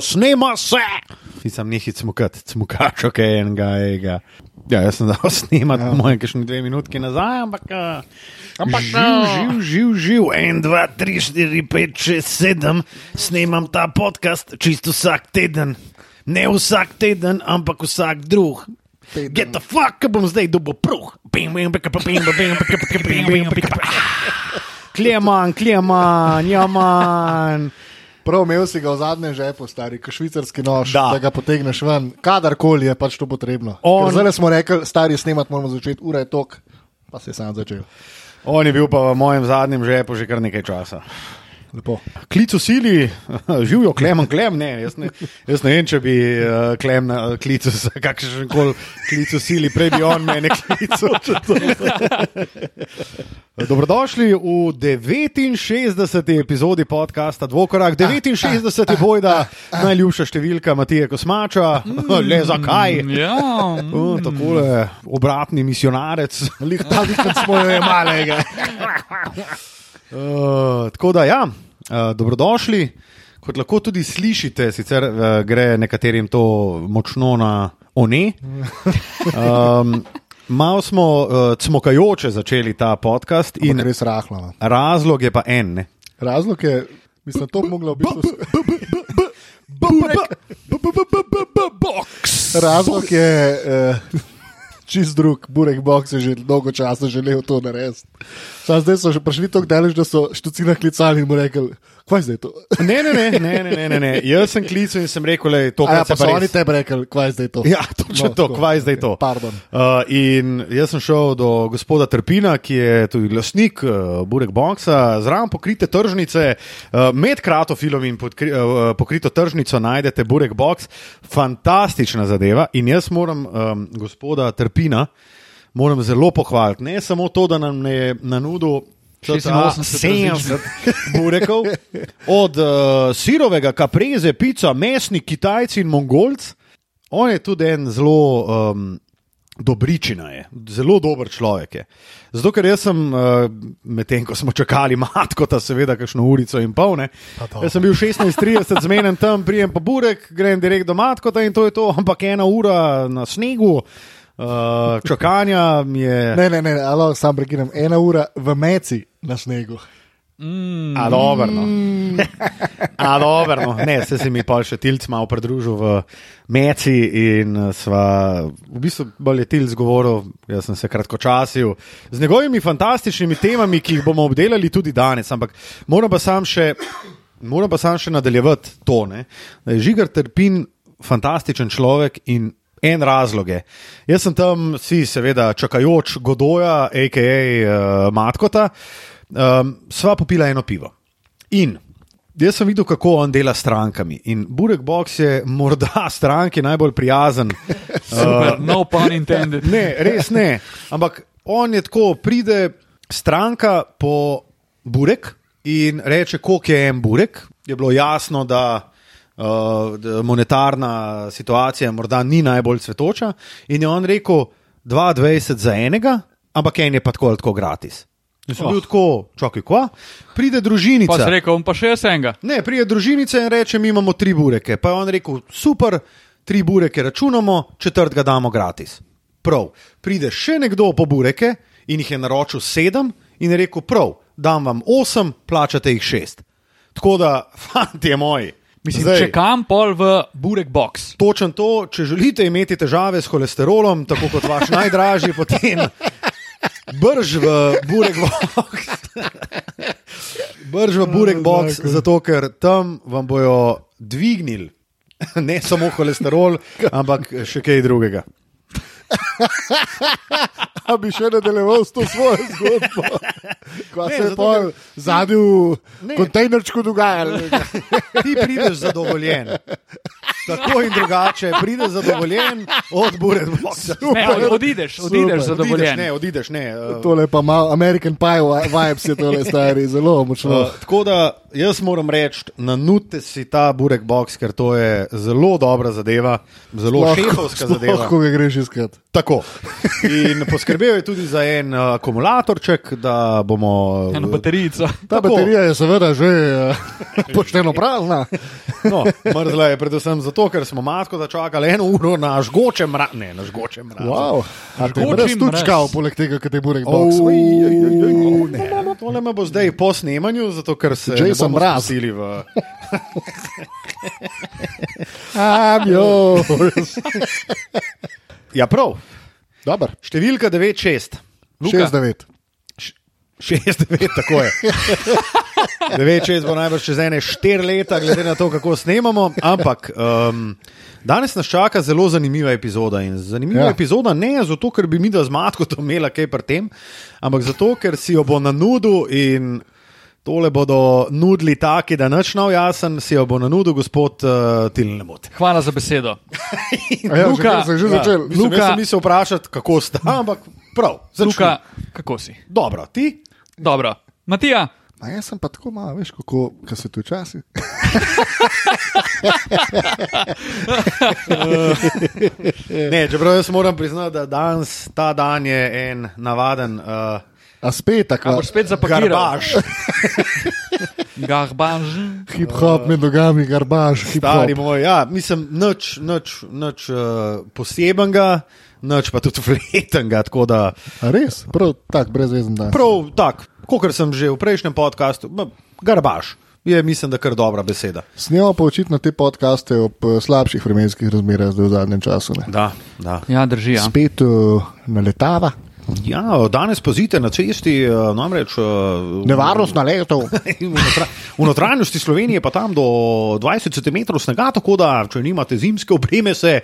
Snema se! Nisem nekaj cmukat, cmukač, ok, enega, enega. Ja, jaz sem dal snemati, ja. moje, kakšne dve minutki nazaj, ampak. Ampak živ, živ, živ, živ, en, dva, tri, štiri, pet, šest, sedem, snemam ta podcast čisto vsak teden. Ne vsak teden, ampak vsak drug. Get the fuck, bom zdaj dobil pruh. Kleman, kleman, jaman. Prav imel si ga v zadnjem žepu, stari, kot švicarski nož, da. da ga potegneš ven, kadarkoli je pač to potrebno. On... Zdaj smo rekli, stari snemat moramo začeti, ura je tok, pa se je sam začel. On je bil pa v mojem zadnjem žepu že kar nekaj časa. Klic v sili, živijo klemen, klem, ne. Jaz ne, jaz ne vem, če bi uh, klem na uh, klicu, kakšen koli klic v sili, prej bi on mene klical. Dobrodošli v 69. epizodi podcasta Dvokorak. 69 je bojda najljubša številka Matije Kosmača, mm, le zakaj. Ja, mm. Tako je obratni misionarec, lihta, lihta smo jo imeli. Uh, tako da, ja, uh, dobrodošli. Kot lahko tudi slišite, sicer uh, gre nekaterim to močno na one. Um, Malo smo uh, cmokajoče začeli ta podcast. Res rahlo. No. Razlog je pa en. Ne? Razlog je, mislim, to bi moglo biti. Razlog je uh, čist drug, Burek Box je že dolgo časa želel to narediti. Zdaj so že prišli tako daleč, da so štucina klicali in mu rekli. Kaj je zdaj to? Ne, ne, ne, ne, ne, ne, ne. Jaz sem klical in sem rekel, da je to. Ja, pa so oni tebi rekli, kaj je zdaj to. Ja, točno no, to, kaj je zdaj to. Uh, in jaz sem šel do gospoda Trpina, ki je tudi glasnik uh, Burek Boxa, zraven pokrite tržnice, uh, med kratofilom in podkri, uh, pokrito tržnico najdete Burek Box, fantastična zadeva. In jaz moram um, gospoda Trpina. Moram zelo pohvaliti. Ne samo to, da nam je na nudu 86 burekov, od uh, sirovega kapreze, pica, mesni, kitajci in mongolci. On je tudi en zelo um, dobričina, je. zelo dober človek. Je. Zato, ker jaz sem, uh, medtem ko smo čakali matko, ta seveda, kakšno urico in pol, ne, jaz sem bil 16:30 zmeden tam, prijem pa burek, grem direkt do matko in to je to, ampak ena ura na snegu. Uh, čakanja je. Ne, ne, ne, alo, sam prekinem. Ena ura v meci na snegu. Mm. A dobro. No. A dobro. No. Ne, se si mi pa še tilc malo pridružil v meci in sva, v bistvu bolj je tilc govoril, jaz sem se kratko časil z njegovimi fantastičnimi temami, ki jih bomo obdelali tudi danes. Ampak moram pa sam še, moram pa sam še nadaljevati to, ne, da je Žigar Trpin fantastičen človek in en razlog je. Jaz sem tam, si seveda, čakajoč Godoja, a.k.a. Uh, eh, Matkota, um, sva popila eno pivo. In jaz sem videl, kako on dela s strankami. In Burek Box je morda stranki najbolj prijazen. Super, uh, no pun intended. Ne, res ne. Ampak on je tako, pride stranka po Burek in reče, koliko je en Burek. Je bilo jasno, da uh, monetarna situacija morda ni najbolj cvetoča. In je on rekel, 22 za enega, ampak en je pa tako ali tako gratis. Oh. Bil tako, čakaj, kva? Pride družinica. Pa si rekel, pa še jaz enega. Ne, pride družinica in reče, mi imamo tri bureke. Pa je on rekel, super, tri bureke računamo, četrt ga damo gratis. Prav, pride še nekdo po bureke in jih je naročil sedem in je rekel, prav, dam vam osem, plačate jih šest. Tako da, fanti moji. Mislim, Zdaj, če kam pol v burek box. Točno to, če želite imeti težave s holesterolom, tako kot vaš najdražji, potem brž v burek box. brž v burek box, zato ker tam vam bojo dvignili ne samo holesterol, ampak še kaj drugega. A bi še nadaljeval s to svojo zgodbo? Kaj se je pa zadnji v kontejnerčku dogajalo? Ti prideš zadovoljen. Tako in drugače, prideš zadovoljen od Burek Boxa. Odideš, odideš zadovoljen. Ne, odideš, ne. Uh, tole pa malo American Pie vibes je tole stari, zelo močno. Uh, tako da jaz moram reči, nanute si ta burek box, ker to je zelo dobra zadeva, zelo šefovska zadeva. Lahko ga greš iskat. Tako. In poskrbel je tudi za en uh, akumulatorček, da bomo. Eno baterijo. Ta Tako. baterija je seveda že uh, pošteno prazna. No, mrzla je predvsem zato, ker smo matko začakali eno uro na žgočem mrazu. Ne, na žgočem mrazu. Wow. A te brez tučkal, poleg tega, kaj te burek Oh, box. ne. Tole me bo zdaj po snemanju, zato ker se ne Jason bomo Mraz. spustili v. I'm yours. Ja, prav. Dobar. Številka 9-6. 6-9. 6-9, tako je. 9-6 bo najbrž čez ene 4 leta, glede na to, kako snemamo. Ampak um, danes nas čaka zelo zanimiva epizoda. In zanimiva Ja. ja. epizoda ne zato, ker bi mi da z matko to imela kaj pri tem, ampak zato, ker si jo bo na nudu in tole bodo nudili taki, da nič nov jasen, si jo bo na nudu gospod uh, Tilnemot. Hvala za besedo. A Ja, Luka, že, že Ja, začel. mislim, Luka- jaz sem mislil vprašati, kako sta, ampak prav. začni. Luka, kako si? Dobro, ti? Dobro. Matija, A jaz sem pa tako malo, veš, kako ko se tu časi. Ne, čeprav jaz moram priznati, da danes, ta dan je en navaden uh, A spet a tako. boš spet zapakiral? garbaž. Garbaž. Hip-hop med nogami, garbaž, Stari moj, ja, mislim, nič, nič, nič uh, posebenega, nič pa tudi fletenga. Tako da, A res, prav tak, brezvezen dan. prav tak, kot sem že v prejšnjem podkastu, ma, garbaž je, mislim, da kar dobra beseda. Snemo pa očitno te podkaste ob eh, slabših vremenskih razmerah zdaj v zadnjem času. Ne. Da, da. Ja, drži. Ja. Spet uh, naletava, Ja, danes pozite na cesti, uh, namreč. Nevarnost. V notra- v notranjosti Slovenije pa tam do 20 cm snega, tako da, če nimate zimske opreme, se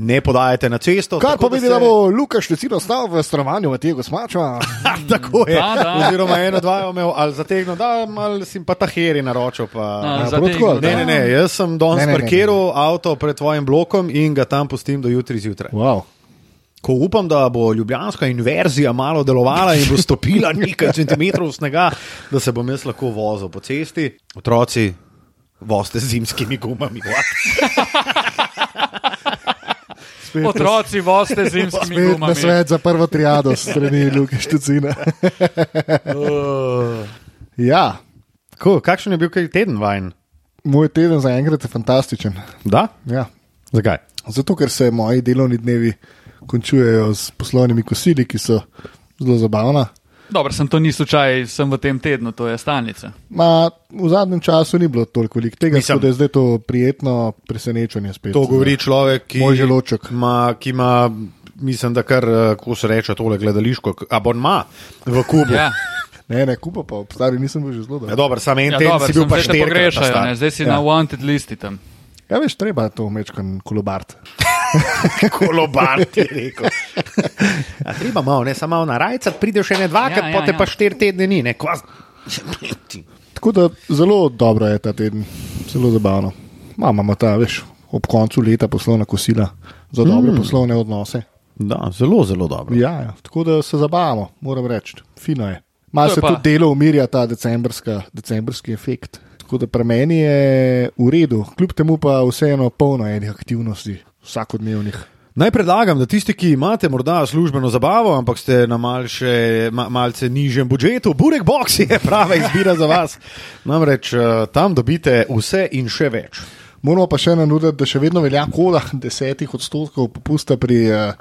ne podajate na cesto. Kar pomeni, se- da bo Lukaš recimo stal v strovanju Matija Gosmača. tako je. Da, da. Oziroma, eno, dva je imel ali zategnil, da ali si pa ta heri naročil. Pa... A, Ja, zategnil, da. Ne, ne, ne, jaz sem danes Ne, ne, ne, ne. parkiral avto pred tvojim blokom in ga tam pustim do jutri zjutraj. Wow. Ko upam, da bo ljubljanska inverzija malo delovala in bo stopila nekaj centimetrov snega, da se bom jaz lahko vozil po cesti, otroci, voste z zimskimi gumami. Spet Otroci, voste z zimskimi Spet na gumami. svet za prvo triado strani Luke Štucina. Uh, ja, Ko, kakšen je bil kaj teden vajen? moj teden zaenkrat je fantastičen. Da? Ja. Zakaj? Zato, ker se moji delovni dnevi končujejo s poslovnimi kosili, ki so zelo zabavna. Dobro, sem to ni slučaj, sem v tem tednu, to je stalnica. Ma, v zadnjem času ni bilo toliko velik tega, Mislim- tako da je zdaj to prijetno presenečenje spet. To govori človek, ki, Moj želodček. ima, ki ima, mislim, da kar, eh, ko se reče, tole gledališko abonma v Kubu. Ja, Ne, ne, kupa pa, stari nisem bil že zelo Ja, dobro. dobro, sam en ja teden dobro, si bil pa pogrešajo, na ne, zdaj si Ja. na wanted listi tam. Ja, veš, treba je to mečkan kolobart. Kolobar ti je rekel. A, treba malo, ne samo malo narajcati, prideš še ne dvakrat, Ja, ja, potem ja. pa štiri tedne ni. Ne, Kva... Tako da zelo dobro je ta teden, zelo zabavno. Ma, Imamo ta, veš, ob koncu leta poslovna kosila za dobre mm. poslovne odnose. Da, zelo, zelo dobro. Ja, ja, tako da se zabavamo, moram reči, fino je. Malo se pa- tudi delo umirja ta decembrski efekt. Tako da pri meni je v redu, kljub temu pa vseeno polno enih aktivnosti, vsakodnevnih. Naj predlagam, da tisti, ki imate morda službeno zabavo, ampak ste na malce, ma, malce nižjem budžetu, Burek Box je prava izbira za vas. Namreč eh, tam dobite vse in še več. Moramo pa še nanuditi, da še vedno velja koda desetih odstotkov popusta pri uh,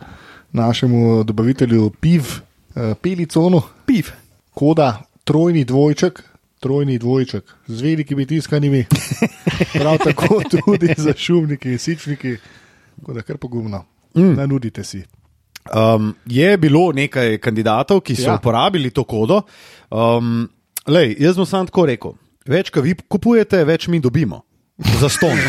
našemu dobavitelju piv, uh, Peliconu. Piv. Koda trojni dvojček, trojni dvojček z velikimi tiskanimi, prav tako tudi za šumniki in sičniki. Tako da kar pogumno. Mm. Nanudite si. Um, je bilo nekaj kandidatov, ki so Ja. uporabili to kodo. Um, lej, jaz bom sam tako rekel. Več, kar vi kupujete, več mi dobimo. Za ston.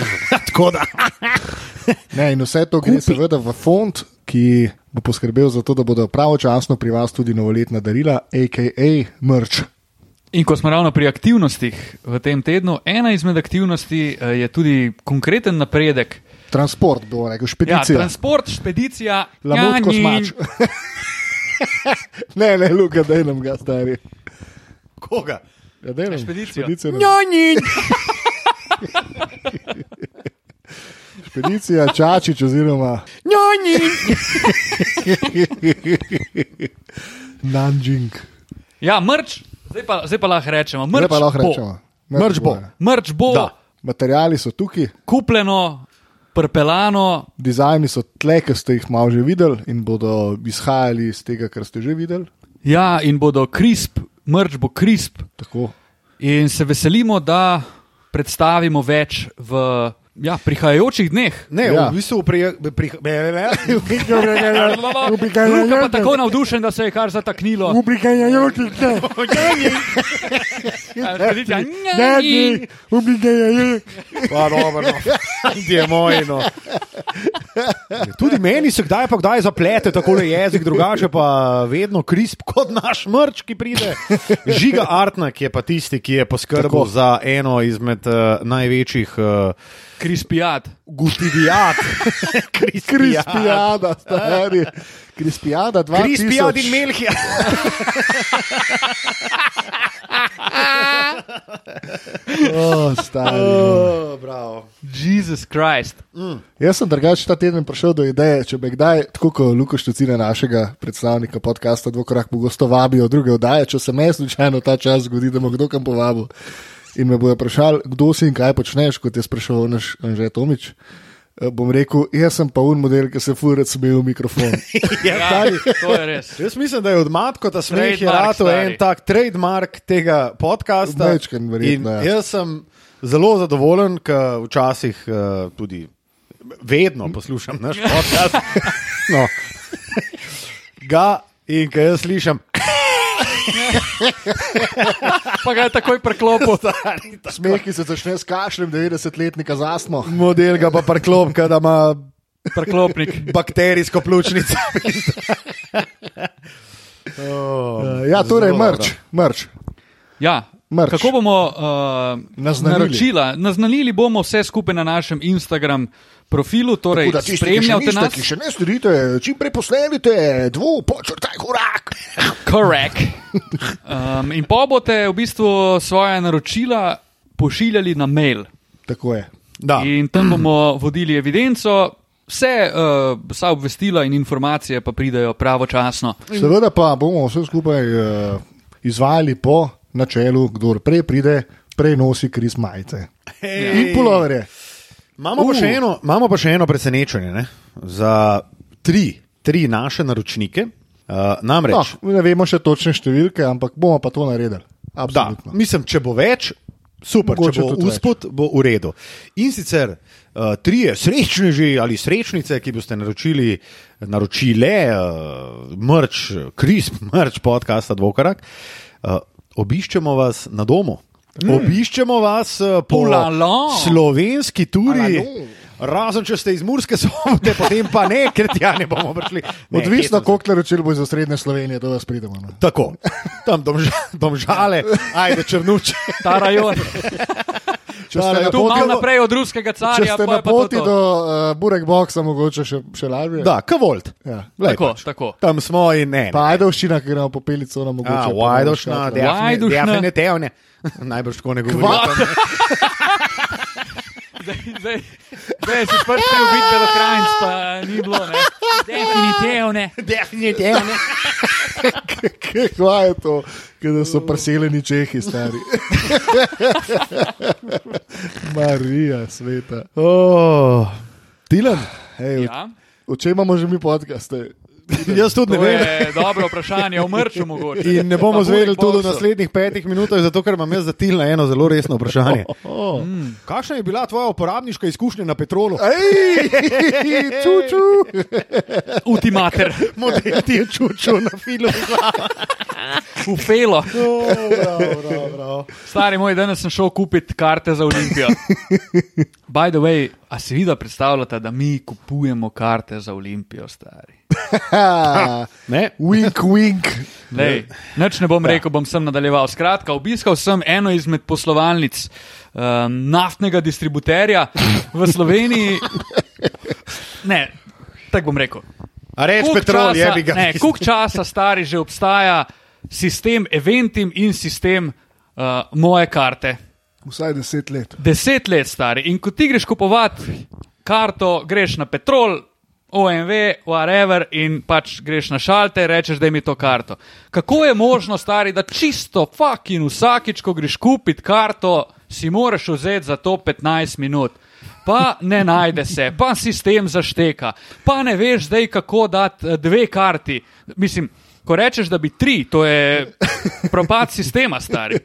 Ne, in vse to gre seveda v fond, ki bo poskrbel za to, da bodo pravočasno pri vas tudi novoletna darila, a.k.a. mrč. In ko smo ravno pri aktivnostih v tem tednu, ena izmed aktivnosti eh, je tudi konkreten napredek. Transport, bo rekel, Ja, špedicija. transport, špedicija, njanji. kosmač. ne, ne, Luka, daj nam ga, stari. Koga? Ja, delam. Ekspedicijo. Ekspedicija, Njani! ekspedicija Čačič oziroma Njani! Nanjing. Ja, mrč, zdaj pa, zdaj pa lahko rečemo. Mrč Zdaj pa lahko bo. rečemo. Mrč bo. ja. Mrč bo Da. Materiali so tukaj, kupljeno, prpelano, dizajni so tle, ki ste jih malo že videli in bodo izhajali iz tega, kar ste že videli. ja, in bodo krisp, mrč bo krisp. Tako. In se veselimo, da predstavimo več v ja, prihajajočih dneh. Ne, Ja. v bistvu prije, prih, be, be, be. Luka pa tako navdušen, da se je kar zataknilo. Ubrigajajoči se, Ekspedicija. dadni, ubrigajajoči. Pa dobro, no. je moj. No. Tudi meni se kdaj pa kdaj zaplete tako jezik, drugače pa vedno krisp kot naš mrč, ki pride. Žiga Artnak je pa tisti, ki je poskrbel za eno izmed uh, največjih uh, Krispijat. gustidijat. Krispijada, stari. Krispijada, dva. Krispijat in Melhija. Oh, stari. Oh, bravo. Jesus Christ. Jaz sem drugače ta teden prišel do ideje, če bi kdaj, tako kot Luko Štucina, našega predstavnika podcasta, dvokrat pogosto vabijo druge oddaje, če se meni slučajno ta čas zgodi, da me kdo kam povabi. In me bojo vprašali, kdo si in kaj počneš, kot je spraševal naš Anže Tomič. Eh, Bom rekel, jaz sem pa un model, ki se fura smeji v mikrofon. Ja, to je res. Jaz mislim, da je od Matka ta smeh je Trademark, rato stari. en tak trademark tega podcasta. Majčken verjetno, In ja. Jaz sem zelo zadovoljen, ker včasih uh, tudi vedno poslušam naš podcast. No. Ga in ker jaz slišim, Pa ga je takoj preklopil. Smeh, ki se začne s kašljem 90-letnika z astmo. model ga pa preklopka, da ima Preklopnik. bakterijsko pljučnico. oh, Uh, ja, torej mrč, mrč. Ja. Mrč. Kako bomo uh, Naznanili. naročila? Naznanili bomo vse skupaj na našem Instagram profilu, torej spremljate nas. še ne storite, čim prej posnelite, dvo, počrtaj korak. Correct. Um, in pa boste v bistvu svoje naročila pošiljali na mail. Tako je. Da. In tam bomo vodili evidenco, vse, uh, vsa obvestila in informacije pa pridejo pravočasno. Seveda pa bomo vse skupaj uh, izvajali po načelu, kdo prej pride, prej nosi kriz majice. In puloverje. Imamo, pa Uh. še eno, imamo pa še eno presenečenje ne? za tri, tri naše naročnike. Uh, namreč, No, ne vemo še točne številke, ampak bomo pa to naredili. Da, Absolutno. mislim, če bo več, super, Mogoče če bo uspod, bo v redu. In sicer uh, trije srečneži ali srečnice, ki boste naročili, naročile uh, mrč, krisp, mrč podcasta Dvokarak, uh, obiščemo vas na domu. Mm. Obiščemo vas uh, po Ulala. slovenski turi. Razen če ste iz Murske sobote, potem pa ne, ker tja ne bomo prišli. Ne, Odvisno, koliko naročil bo iz osrednje Slovenije, da vas pridemo. No. Tako, tam domža, domžale, ajde črnuče. Ta rajon. Če ste na malo poti, naprej od ruskega če carja, ste pa na je pa to poti to. do uh, Burek Boxa, mogoče še, še lažje. Da, kavolt. Ja. Lej, Tako, pač. tako. Tam smo in ne. Pa Ajdovščina, ki gremo po pelico, nam mogoče. A, pa Vajdošna, malo škatla. Vajdošna. definitivno. Najbrž tako ne govorim. Zdaj, zdaj si prišel biti belokrajnc, pa ni bilo. Ne? Definitivno. Definitivno. Kaj je to, da so preseljeni Čehi, stari? Marija, sveta. Oh, Tilan, hej, Ja. o čem imamo že mi podcaste? jaz tudi ne To vem. je dobro vprašanje, o mrču mogoče. In ne bomo zvedeli tudi v naslednjih petih minutah, zato ker imam jaz za Tilna eno zelo resno vprašanje. Oh. Mm. Kakšna je bila tvoja uporabniška izkušnja na petrolu? Čuču. Ultimater, Model ti je čučil na filu. ufelo. Oh, bravo, bravo, bravo. Stari moj, danes sem šel kupiti karte za Olimpijo. By the way, a si videl, predstavljate, da mi kupujemo karte za Olimpijo, stari. Ne? Wink, wink. Lej, nič ne bom rekel, bom sem nadaljeval. Skratka, obiskal sem eno izmed poslovalnic um, naftnega distributerja v Sloveniji. Ne, tako bom rekel. A reč Koliko petrol, je časa- bi ga. Ne, koliko časa stari že obstaja sistem Eventim in sistem uh, moje karte. Vsaj deset let. Deset let stari. In ko ti greš kupovati karto, greš na Petrol, OMV, whatever, in pač greš na šalte, rečeš, da mi to karto. Kako je možno, stari, da čisto fucking vsakič, ko greš kupiti karto, si moraš vzeti za to 15 minut. Pa ne najde se, pa sistem zašteka, pa ne veš zdaj, kako dati eh, dve karti. Mislim, ko rečeš, da bi tri, to je propad sistema, stari.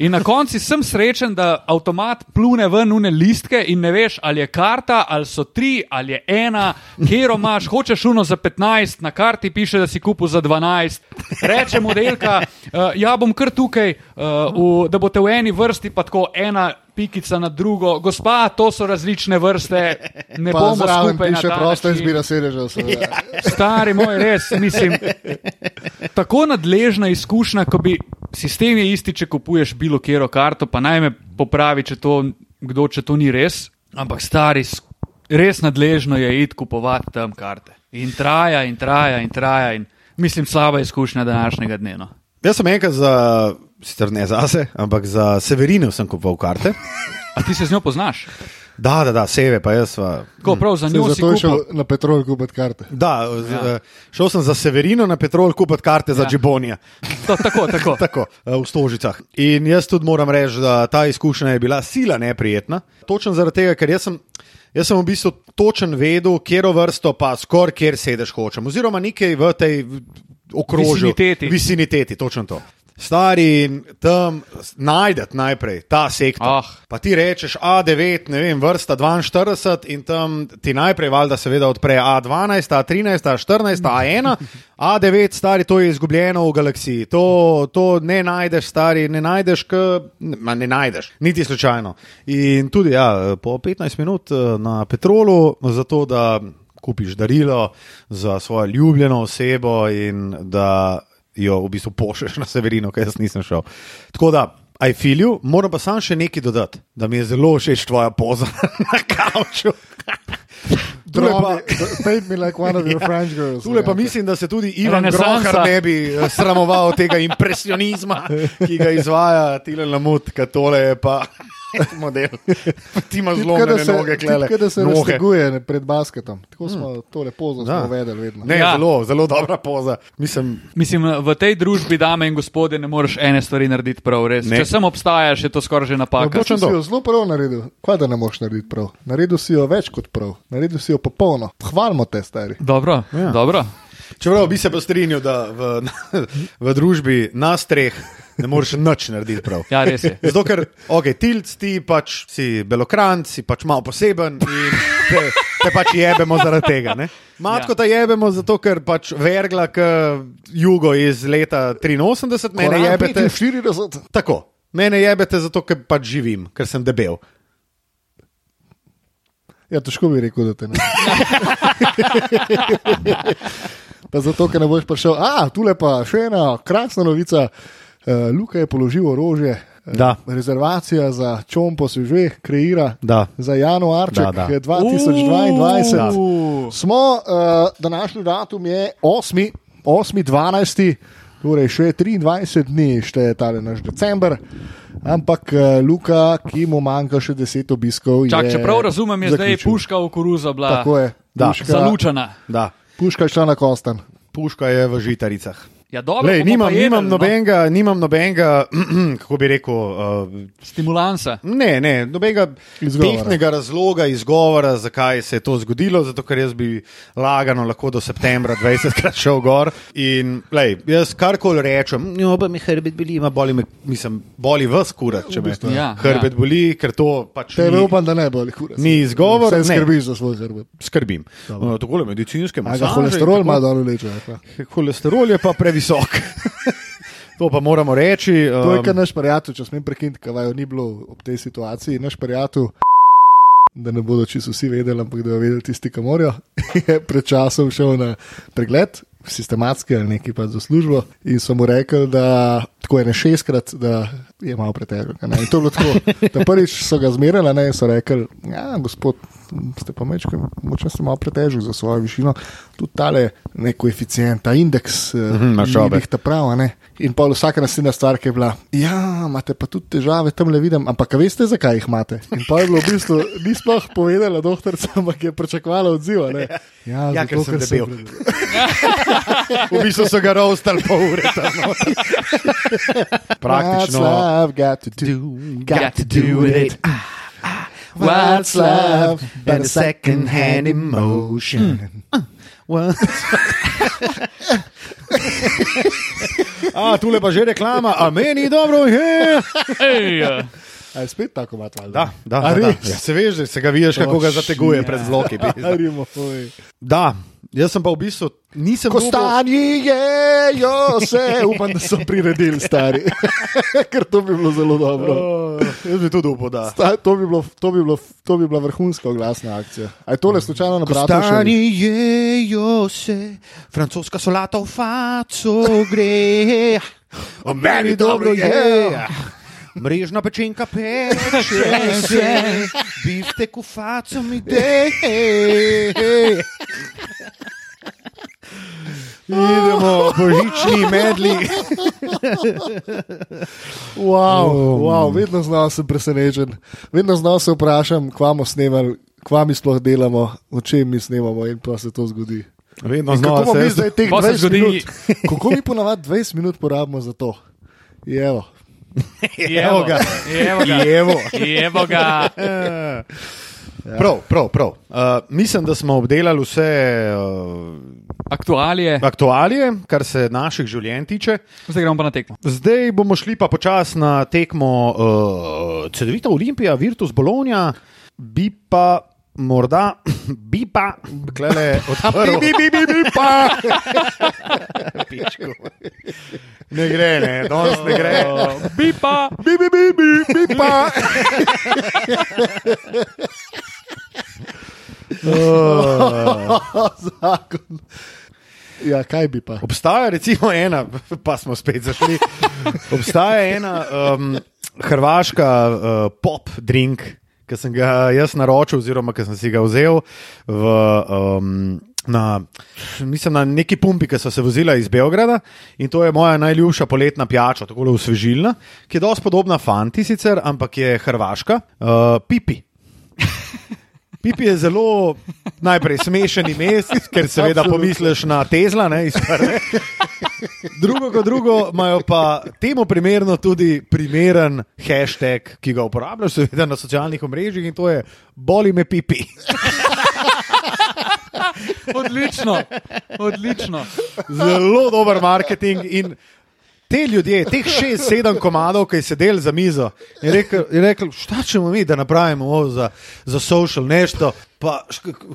In na koncu sem srečen, da avtomat plune ven une listke in ne veš, ali je karta, ali so tri, ali je ena, kjer imaš, hočeš uno za 15, na karti piše, da si kupil za 12. Reče modelka, uh, ja bom kar tukaj, uh, v, da boste v eni vrsti, pa tako ena pikica na drugo. Gospa, to so različne vrste, ne Pa bomo zraven skupaj ta prosta izbira sedežev. seveda. Stari moj, res, mislim. Tako nadležna izkušnja, ko bi sistem je isti, če kupuješ bilo kjero karto, pa naj me popravi, če to, kdo, če to ni res. Ampak stari, res nadležno je iti kupovati tam karte. In traja, in traja, in traja. In, mislim, slaba izkušnja današnjega dne. No. Jaz sem enkrat za, sicer ne zase, ampak za Severino sem kupoval karte. A ti se z njo poznaš? Da, da, da, seve, pa jaz. sva- Tako prav za njo si je šel na petrol kupiti karte. Da, ja. šel sem za Severino na Petrol kupiti karte za Ja. Džibonija. To, tako, tako. Tako, eh, v Stožicah. In jaz tudi moram reči, da ta izkušnja je bila sila neprijetna. Točno zaradi tega, ker jaz sem, jaz sem v bistvu točen vedel, kjer vrsto pa skoraj kjer sedeš hočem. Oziroma nekaj v tej okrožju. Viciniteti. Viciniteti, točno to. Stari in tam najdete najprej ta sektor. Ah. Pa ti rečeš A9, ne vem, vrsta 42 in tam ti najprej valjda seveda odpre A12, A13, A14, A1, A9, stari, to je izgubljeno v galaksiji. To, to ne najdeš, stari, ne najdeš, k, ma, ne najdeš, niti slučajno. In tudi ja, po 15 minut eh, na petrolu, zato da kupiš darilo za svojo ljubljeno osebo in da jo v bistvu pošleš na Severino, ker jaz nisem šel. Tako da, I feel you, moram pa sam še nekaj dodati, da mi je zelo všeč tvoja poza na kavču. Tule pa, me like one of your French girls. tule pa mislim, da se tudi Ivan. Grohar ne bi eh, sramoval tega impresionizma, ki ga izvaja Tilen Lamut, ker tole je pa model. Ti imaš da zlomljene se, noge, klele. tipka, da se razteguje pred basketom. Tako smo to lepo Da. smo vedeli vedno. Ne, Ja. ja. zelo, zelo dobra poza. Mislim, Mislim, v tej družbi, dame in gospodje, ne moreš ene stvari narediti prav. Res. Ne. Če sem obstajaš, je to skoraj že No, napaka. točno si jo zelo prav naredil. Kaj da ne moš narediti prav? Naredil si jo več kot prav, naredil si jo popolno. Hvalimo te, stari. Dobro. Ja. dobro. čeprav bi se pa strinjal, da v, v družbi nas treh ne moreš nič narediti prav. Ja, res je. Zato, ker okay, tilc, ti pač si belokranc, si pač malo poseben in te, te pač jebemo zaradi tega. Ne? Matko Ja. ta jebemo zato, ker pač vergla k jugo iz leta 83, mene Koran jebete. 45. Tako, mene jebete zato, ker pač živim, ker sem debel. Ja, težko bi rekel, da te ne. pa zato, ker ne boš prišel. A, tule pa še ena krasna novica. Uh, Luka je položil orožje. Eh, Da. Rezervacija za čompo se že kreira Da. za januarček Da, da. eh, 2022. Uuu. Smo, uh, današnji datum je 8. 8.12. Torej, še 23 dni šteje ta naš december. Ampak uh, Luka, ki mu manjka še 10 obiskov, Čak, je. če prav razumem, je zdaj zaključil. puška v koruzo bila Tako je. Da. Puška, zalučena. Da. puška je šla na kostan. Puška je v žitaricah. Ja, dobro, Lej, nimam, jedli, nimam, no. nobenega, nimam nobenega, kako bi rekel, uh, Stimulansa. ne, ne, nobenega Izgovora. tehnega razloga, izgovora, zakaj se je to zgodilo. Zato, ker jaz bi lagano lahko do septembra 20krat šel gor. In lej, jaz karkoli rečem, jo, pa mi hrbet boli, ima boli, me, mislim, boli vas kurat, če me bistvu, ja. hrbet boli, ker to pač Tebe ni, upam, da ne bo ali hura. ni izgovor. Ne, skrbiš za svoj hrbet. Skrbim. Uh, Tako je medicinske A ga masaže. holesterol ima dol leče. Holesterol je pa previsok. to pa moramo reči. je Um, kar naš prijatelj, če smem prekiniti, kaj ni bilo ob tej situaciji. Naš prijatelj, da ne bodo čisto vsi vedeli, ampak da vedeli tisti, ki morajo, je pred časom šel na pregled. Sistematski ali neki pa za službo, in so mu rekli, da tako je ne šestkrat, da je malo pretežek. In to je bilo tako. Ta prvič so ga zmerjali in so rekli, ja, gospod, ste pa mečki, moče ste malo pretežek za svojo višino. Tudi tale nek koeficient, ta indeks, Mhm, imaš obe. jih ta prav, ne. In pa vsaka naslednja stvar, ki je bila, ja, imate pa tudi težave, tam le vidim, ampak veste, zakaj jih imate. In pa je bilo v bistvu, ni sploh povedala doktorica, ampak je pričakovala odziv. ne. Ja, Ja, ker zato, sem debel. predebel. V bistvu so ga roastali pol ure. What's Praktično. love got to do? Got to do with it. What's love but a second-hand emotion? What? A, tule pa že reklama, a meni dobro je. Ej, ja. A je spet tako mat valjda? Da, da, da, da. Ja, se veš, se ga vidiš, kako ga zateguje pred zloki. Da, jaz sem pa v bistvu nisem Kostanji jejo se, upam, da so priredili stari. Ker to bi bilo zelo dobro. Oh, jaz bi tudi upal, da. Sta, to, bi bilo, to, bi bilo, to bi bila vrhunska oglasna akcija. A je tole slučajno na bratu? Stani jejo se, francoska solata v faco gre. O meni dobro je. Mrežna pečenka peče se, biftek v faco mi de. Idemo, božični medli. Wow, wow, vedno znova sem presenečen. Vedno znova se vprašam, kva bomo snemali, kva mi sploh delamo, o čem mi snemamo in pa se to zgodi. Vedno znova bomo mi se zdaj teh Pa se 20 zgodi- minut, kako mi ponavadi 20 minut porabimo za to? Jevo. Evo ga. Evo ga. Evo. Evo ga. Prav, prav, prav. Uh, mislim, da smo obdelali vse uh, Aktualije. aktualije, kar se naših življenj tiče. Zdaj gremo pa na tekmo. Zdaj bomo šli pa počasi na tekmo uh, Cedevita Olimpija, Virtus Bologna, bi pa morda, bi pa, klele, odprl. Bi, bi, bi, bi pa. Pičku. Ne gre, ne, danes ne gre. Bi pa. Bi, bi, bi, bi, bi pa. Zakon. Ja, kaj bi pa? Obstaja recimo ena, pa smo spet zašli. Obstaja ena um, hrvaška uh, pop drink, ki sem ga jaz naročil, oziroma ki sem si ga vzel v. Um, Na, mislim, na neki pumpi, ki so se vozila iz Beograda in to je moja najljubša poletna pijača, tako da usvežilna, ki je dosti podobna Fanti, sicer, ampak je hrvaška, uh, pipi. Pipi je zelo najprej smešen ime, ker seveda Absolutno. pomisliš na Tesla, ne, iz prve. Drugo kot drugo, imajo pa temu primerno tudi primeren hashtag, ki ga uporabljajo, seveda na socialnih omrežjih in to je boli me pipi. Odlično. Odlično. Zelo dober marketing in te ljudje, teh šest, sedem komadov, ki je sedel za mizo, je rekel, je rekel šta ćemo mi da napravimo ovo za, za social nešto, pa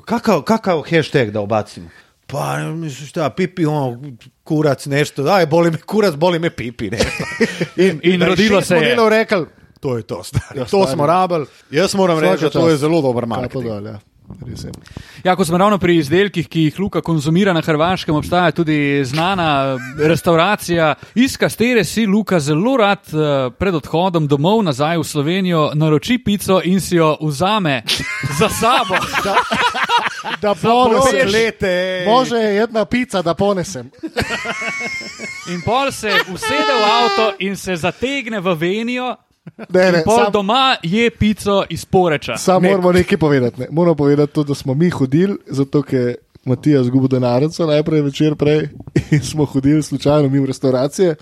kakav, kakav hashtag da ubacimo. Pa, misliš, šta, pipi, ono, kurac, nešto, daj, boli me kurac, boli me pipi. nešto. In, In da rodilo se je. modelov Rekel, to je to, stari. Ja, to stari. smo rabili. Jaz moram reči, da to je zelo dober marketing. dol, ja. Ja, ko smo ravno pri izdelkih, ki jih Luka konzumira na Hrvaškem, obstaja tudi znana restauracija, iz katere si Luka zelo rad eh, pred odhodom domov nazaj v Slovenijo naroči pico in si jo vzame za sabo. Da Zapropeš. ponesem. Lete. Može jedna pica, da ponesem. In pol se usede v avto in se zategne v Venijo, Ne, ne, pol sam, doma je pico iz poreča. sam moramo nekaj povedati. Ne. Moramo povedati to, da smo mi hodili, zato ker Matija zgubil denarnico najprej večer prej in smo hodili slučajno mimo restauracije.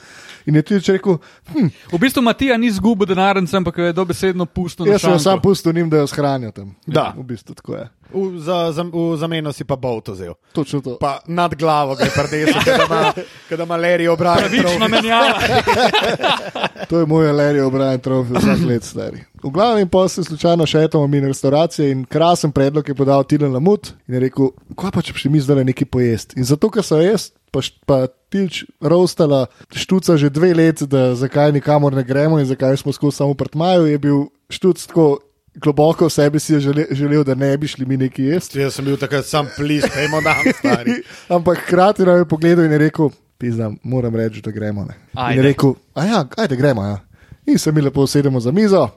In je tudi rekel, hm, V bistvu Matija ni zgubil denarnice, ampak je dobesedno pustil jaz sem sam pustil njim, da jo shranijo tam. Da. V bistvu tako je. V, za, za, v zameno si pa bol to vzel. Točno to. Pa nad glavo gre prdeš, da ima Larry obraj. Pravična menjava. To je moj Larry O'Brien trofej vsak let stari. V glavnem pa se slučajno šetamo mi na restauracije in krasen predlog je podal Tilan Lamut in je rekel, kva pa če bi mi zdaj nekaj pojesti. In zato, ker so jaz pa, pa Tilč roustala štuca že dve leti, da zakaj nikamor ne gremo in zakaj smo skozi samo prtmaju, je bil štuc tako globoko v sebi si je želel, želel, da ne bi šli mi nekaj jesti. Jaz sem bil takrat sam plis, pejmo dan, stari. Ampak hkrati nam je pogledal in je rekel, pizda, moram reči, da gremo. Ne. In Ajde. je rekel, a ja, ajde gremo. Ja. In se mi lepo usedemo za mizo,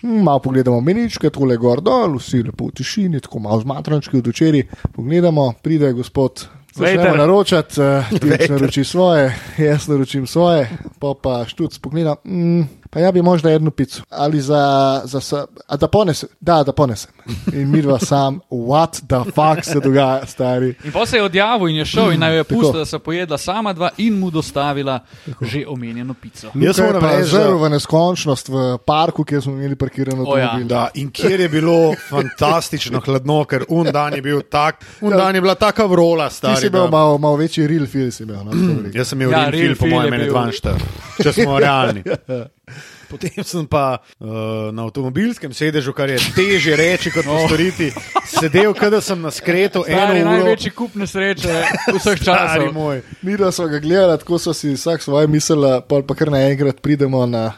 hm, malo pogledamo meničke, tole gor dol, vsi lepo v tišini, tako malo zmatrančki od včeraj. Pogledamo, pride gospod. Začnemo Vejter. naročati, uh, ti naroči svoje, jaz naročim svoje, pa pa štuc pogleda. Mm, pa ja bi možda eno pico. Ali za, za, za a da ponesem, da, da ponesem. In mi dva sam, what the fuck se dogaja, stari. In pa se je odjavil in je šel in naj jo je Tako. pustil, da so pojedla sama dva in mu dostavila že omenjeno pico. Jaz da- zrl v neskončnost v parku, kjer smo imeli parkiran O ja. avtomobil. Da, in kjer je bilo fantastično hladno, ker un dan je bil tak, un dan je bila taka vrola, Ti stari. si imel malo, malo večji real feel, si imel. No, tako. Jaz sem imel Ja, ja, real real po feel mojem je meni bil. 42, če smo realni. Potem sem pa uh, na avtomobilskem sedežu, kar je teže reči kot postoriti, sedel, kot da sem na skretu eno Stari uro. največji kup nesreče vseh časov. moj. Mi da smo ga gledali, tako so si vsak svoje mislili, pol pa kar naenkrat pridemo na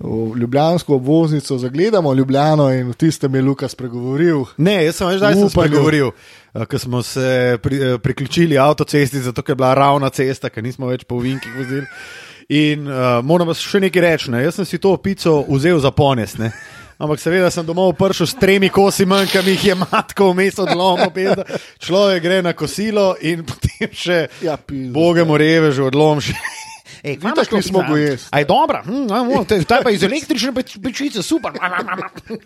v Ljubljansko obvoznico, zagledamo Ljubljano in v tistem je Lukas pregovoril. Ne, jaz sem več zdaj spregovoril, uh, ko smo se pri, uh, priključili avtocesti, zato ker je bila ravna cesta, ker nismo več po vinkih vozili. In uh, moram vas še nekaj reči, ne? jaz sem si to pico vzel za pones. Ne? Ampak seveda sem domov prišel s tremi kosi manj, ki mi jih je matka vmes odlomil. peda. Človek gre na kosilo in potem še Ja. Bogemu revežu odlom še. Ej, kva imaš nismo klopi, go a? jest. Aj, dobro, hm, a, o, te- ta pa iz električne peč- pečice, super.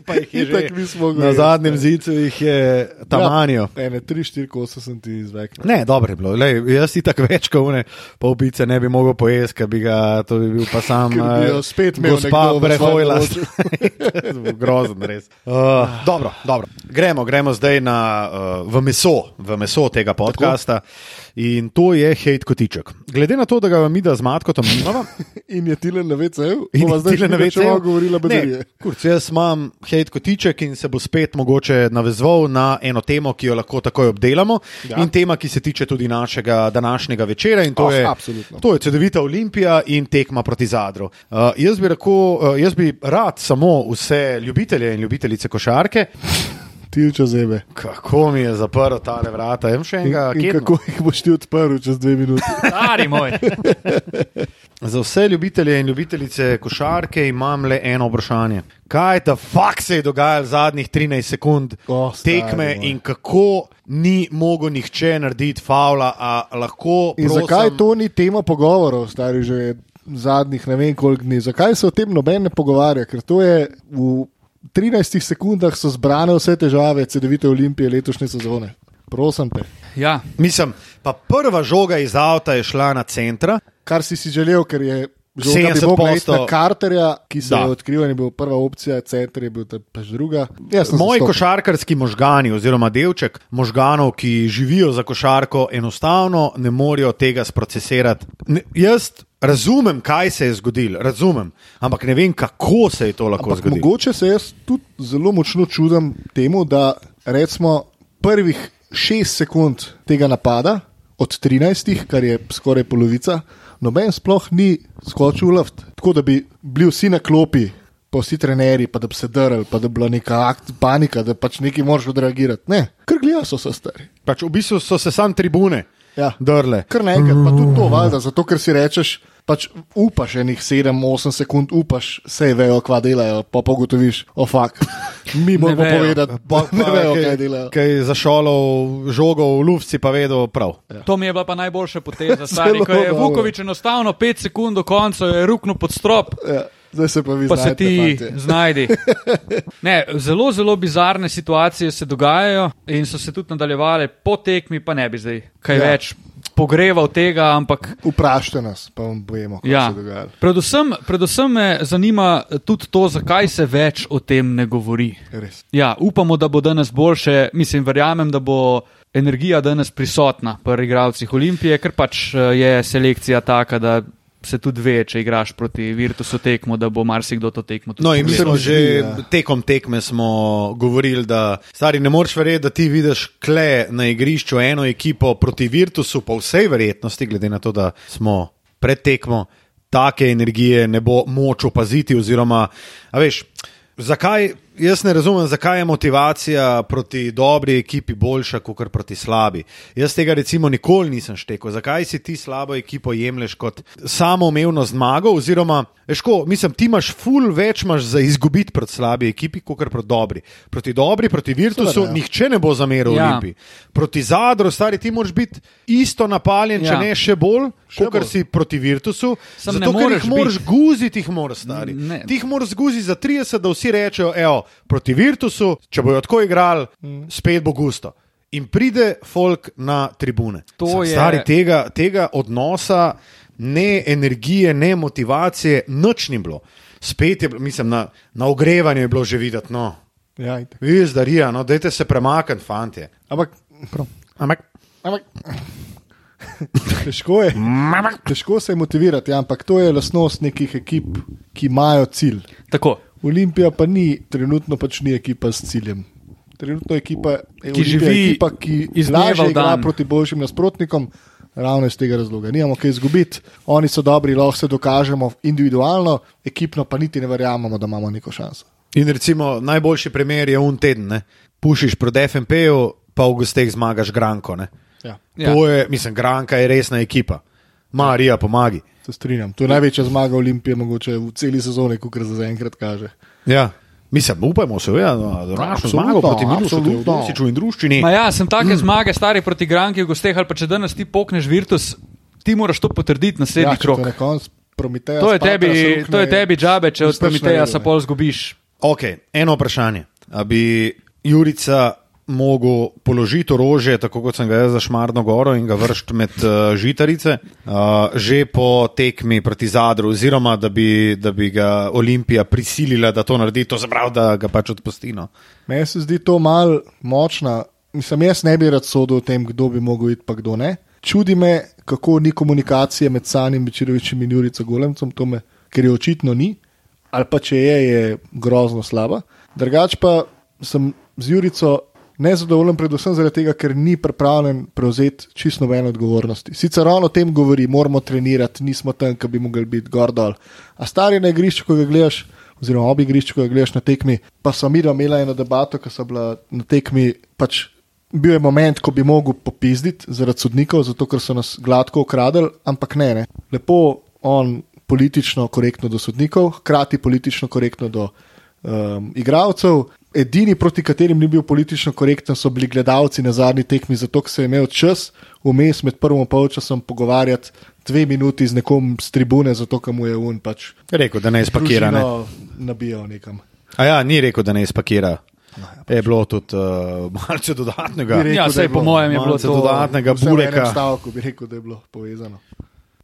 Pa jih je že na zadnjem ne. zidu jih je tamanijo. Ja, ene, tri, štiri kose sem ti izvekal. Ne, dobro je bilo. Lej, jaz si tako več kot une pol pice ne bi mogel pojesti, ker bi ga, to bi bil pa sam. Eh, spet imel gospa Brehojla. Grozen, res. Uh, dobro, dobro. Gremo, gremo zdaj na, uh, v, meso, v meso tega podcasta. In to je hate kotiček. Glede na to, da ga mi da z matko tam nimamo, In je tile na VC-ju, In zdaj tile na vedno govorila baterije. Ne, Kurc, jaz imam hate kotiček in se bo spet mogoče navezval na eno temo, ki jo lahko takoj obdelamo. Ja. In tema, ki se tiče tudi našega današnjega večera. In to, Oh, je, absolutno. to je CD-vita Olimpija in tekma proti Zadru. Uh, jaz, bi rekel, uh, jaz bi rad samo vse ljubitelje in ljubitelice košarke. Tilča zebe. Kako mi je zaprl tale vrata, jim še In, enega in ketno. kako jih boš ti odprl čez dve minuti? Stari moj. Za vse ljubitelje in ljubitelice košarke imam le eno vprašanje. Kaj ta fakt se je dogajalo zadnjih 13 sekund O, stari tekme moj. in kako ni mogel nihče narediti faula, a lahko. In prosim, zakaj to ni tema pogovorov, stari že zadnjih ne vem koliko dni? Zakaj se o tem noben ne pogovarja? Ker to je v 13 sekundah so zbrane vse težave CD-vite Olimpije letošnje sezone. Prosim te. Ja, Mislim, pa prva žoga iz avta je šla na centra. Kar si si želel, ker je žoga bi 70 mogla iti na Carterja, ki se Da. je odkril in je bil prva opcija, center je bil pač druga. Sem Moji košarkarski možgani, oziroma delček možganov, ki živijo za košarko, enostavno ne morejo tega sprocesirati. Ne, jaz razumem, kaj se je zgodilo, razumem, ampak ne vem, kako se je to lahko Ampak zgodilo. mogoče se jaz tudi zelo močno čudim temu, da recimo prvih 6 sekund tega napada, od 13, kar je skoraj polovica, noben sploh ni skočil v luft. Tako da bi bili vsi na klopi, pa vsi trenerji, pa da bi se drl, pa da bi bila neka akt, panika, da pač neki moraš odreagirati. Ne, ker gledajo so se stari. Pač v bistvu so se sam tribune Ja. drle. Kar naenkrat, pa tudi to, valjda, zato ker si rečeš, pač upaš enih 7-8 sekund, upaš, vse vejo, kva delajo, pa pogotoviš, ofak. Mi moramo vejo. povedati, pa ne vejo, kaj delajo. Kaj je zašolal žogo v lufci, pa vedo prav. to mi je bila pa najboljša poteza. Stari, ko je dobro. Vukovič enostavno 5 sekund do konca je ruknil pod strop. Ja, zdaj se pa vi Pa se znajdete, ti fantje. znajdi. Ne, zelo, zelo bizarne situacije se dogajajo in so se tudi nadaljevale po tekmi, pa ne bi zdaj kaj Ja. ja. več pogreval tega, ampak Vprašajte nas, pa vam povemo, kaj Ja. se dogaja. Predvsem, predvsem me zanima tudi to, zakaj se več o tem ne govori. Res. Ja, upamo, da bo danes boljše. Mislim, verjamem, da bo energija danes prisotna pri igralcih Olimpije, ker pač eh, je selekcija taka, da se tudi ve, če igraš proti Virtusu tekmo, da bo marsikdo to tekmo tudi No, in mi smo že tekom tekme smo govorili, da stari ne moreš verjeti, da ti vidiš kle na igrišču eno ekipo proti Virtusu, po vsej verjetnosti, glede na to, da smo pred tekmo, take energije ne bo moč opaziti. Oziroma, veš, zakaj jaz ne razumem, zakaj je motivacija proti dobri ekipi boljša kot proti slabi. Jaz tega recimo nikoli nisem štekel. Zakaj si ti slabo ekipo jemliš kot samoumevno zmago? Oziroma, veško, mislim, ti imaš ful več imaš za izgubiti proti slabi ekipi, kot proti dobri. Proti dobri, proti Virtusu, Seveda, ja. nihče ne bo zameril Ja. Olimpiji. Proti Zadru, stari, ti moraš biti isto napaljen, če Ja. ne še bolj, kot si proti Virtusu. Sam zato, ker moreš jih moraš biti. guziti, jih moraš stari. Ne. Ti jih moraš zguziti za 30, da vsi rečejo, evo, proti Virtusu, če bojo tako igrali, spet bo gusto. In pride folk na tribune. To Sam, je- Stari, tega, tega odnosa, ne energije, ne motivacije, nič ni bilo. Spet je, bilo- mislim, na, na ogrevanju je bilo že videti, no, Ja, itak. vi zdarija, no, dajte se premakniti, fantje. ampak, Ampak, ampak težko je. Težko se je motivirati, ja, ampak to je lasnost nekih ekip, ki imajo cilj. Tako. Olimpija pa ni, trenutno pač ni ekipa s ciljem. Trenutno je ekipa, je Ki Olimpija živi ekipa, ki lažje igra proti boljšim nasprotnikom. Ravno iz tega razloga. Nimamo kaj izgubiti, oni so dobri, lahko se dokažemo individualno, ekipno pa niti ne verjamemo, da imamo neko šanso. In recimo najboljši primer je un teden, ne? pušiš proti FMP-ju, pa v gosteh zmagaš Granko. Ne? Ja, Ja. To je, mislim, Granka je resna ekipa. Marija, pomagi. Se strinjam. To je največja zmaga Olimpije, mogoče v celi sezoni, kot se zaenkrat kaže. Ja. Upajmo se, ja, da našo Absolutno, zmago proti. Teodosiču in druščini. Ma ja, sem take mm. zmage, stari proti Granki v gosteh, ali pa če danes ti pokneš Virtus, ti moraš to potrditi naslednji Ja, ja, krok. na Prometeja. To je, Spatra tebi, se rukne, to je tebi džabe, če od na sa ne. pol zgubiš. Ok, eno vprašanje. A bi Jurica mogel položiti orožje, tako kot sem ga jaz za Šmarno goro in ga vršiti med uh, žitarice, uh, že po tekmi proti Zadru, oziroma da bi, da bi ga Olimpija prisilila, da to naredi, to se pravi, da ga pač odpusti. No. Meni se zdi to mal močna. Mislim, jaz ne bi rad sodel o tem, kdo bi mogel iti, pa kdo ne. Čudi me, kako ni komunikacije med Sanjem Večerovičem in Jurico Golemcem, me, ker je očitno ni, ali pa če je, je grozno slaba. Drugač pa sem z Jurico nezadovoljen, predvsem zaradi tega, ker ni pripravljen prevzeti čisto nobene odgovornosti. Sicer on o tem govori, moramo trenirati, nismo tam, ki bi mogli biti gor dol. A stari na igrišču, ko ga gledaš, oziroma ob igrišču, ko ga gledaš na tekmi, pa so mi imeli eno debato, ko so bila na tekmi. Pač Bil je moment, ko bi mogel popizditi zaradi sodnikov, zato ker so nas gladko ukradili, ampak ne, ne. Lepo on politično korektno do sodnikov, hkrati politično korektno do um, igralcev. Edini, proti katerim ni bil politično korekten, so bili gledalci na zadnji tekmi, zato ker se je imel čas vmes med prvim polčasom pogovarjati dve minuti z nekom z tribune, zato ker mu je un pač Rekel, da ne izpakira. Ne? nabijal nekam. A ja, ni rekel, da ne izpakira. Je bilo tudi uh, malce dodatnega. Bi rekel, Ja, da je sej po bilo mojem je bilo malce to. dodatnega Vse v enem bureka. stavku bi rekel, da je bilo povezano.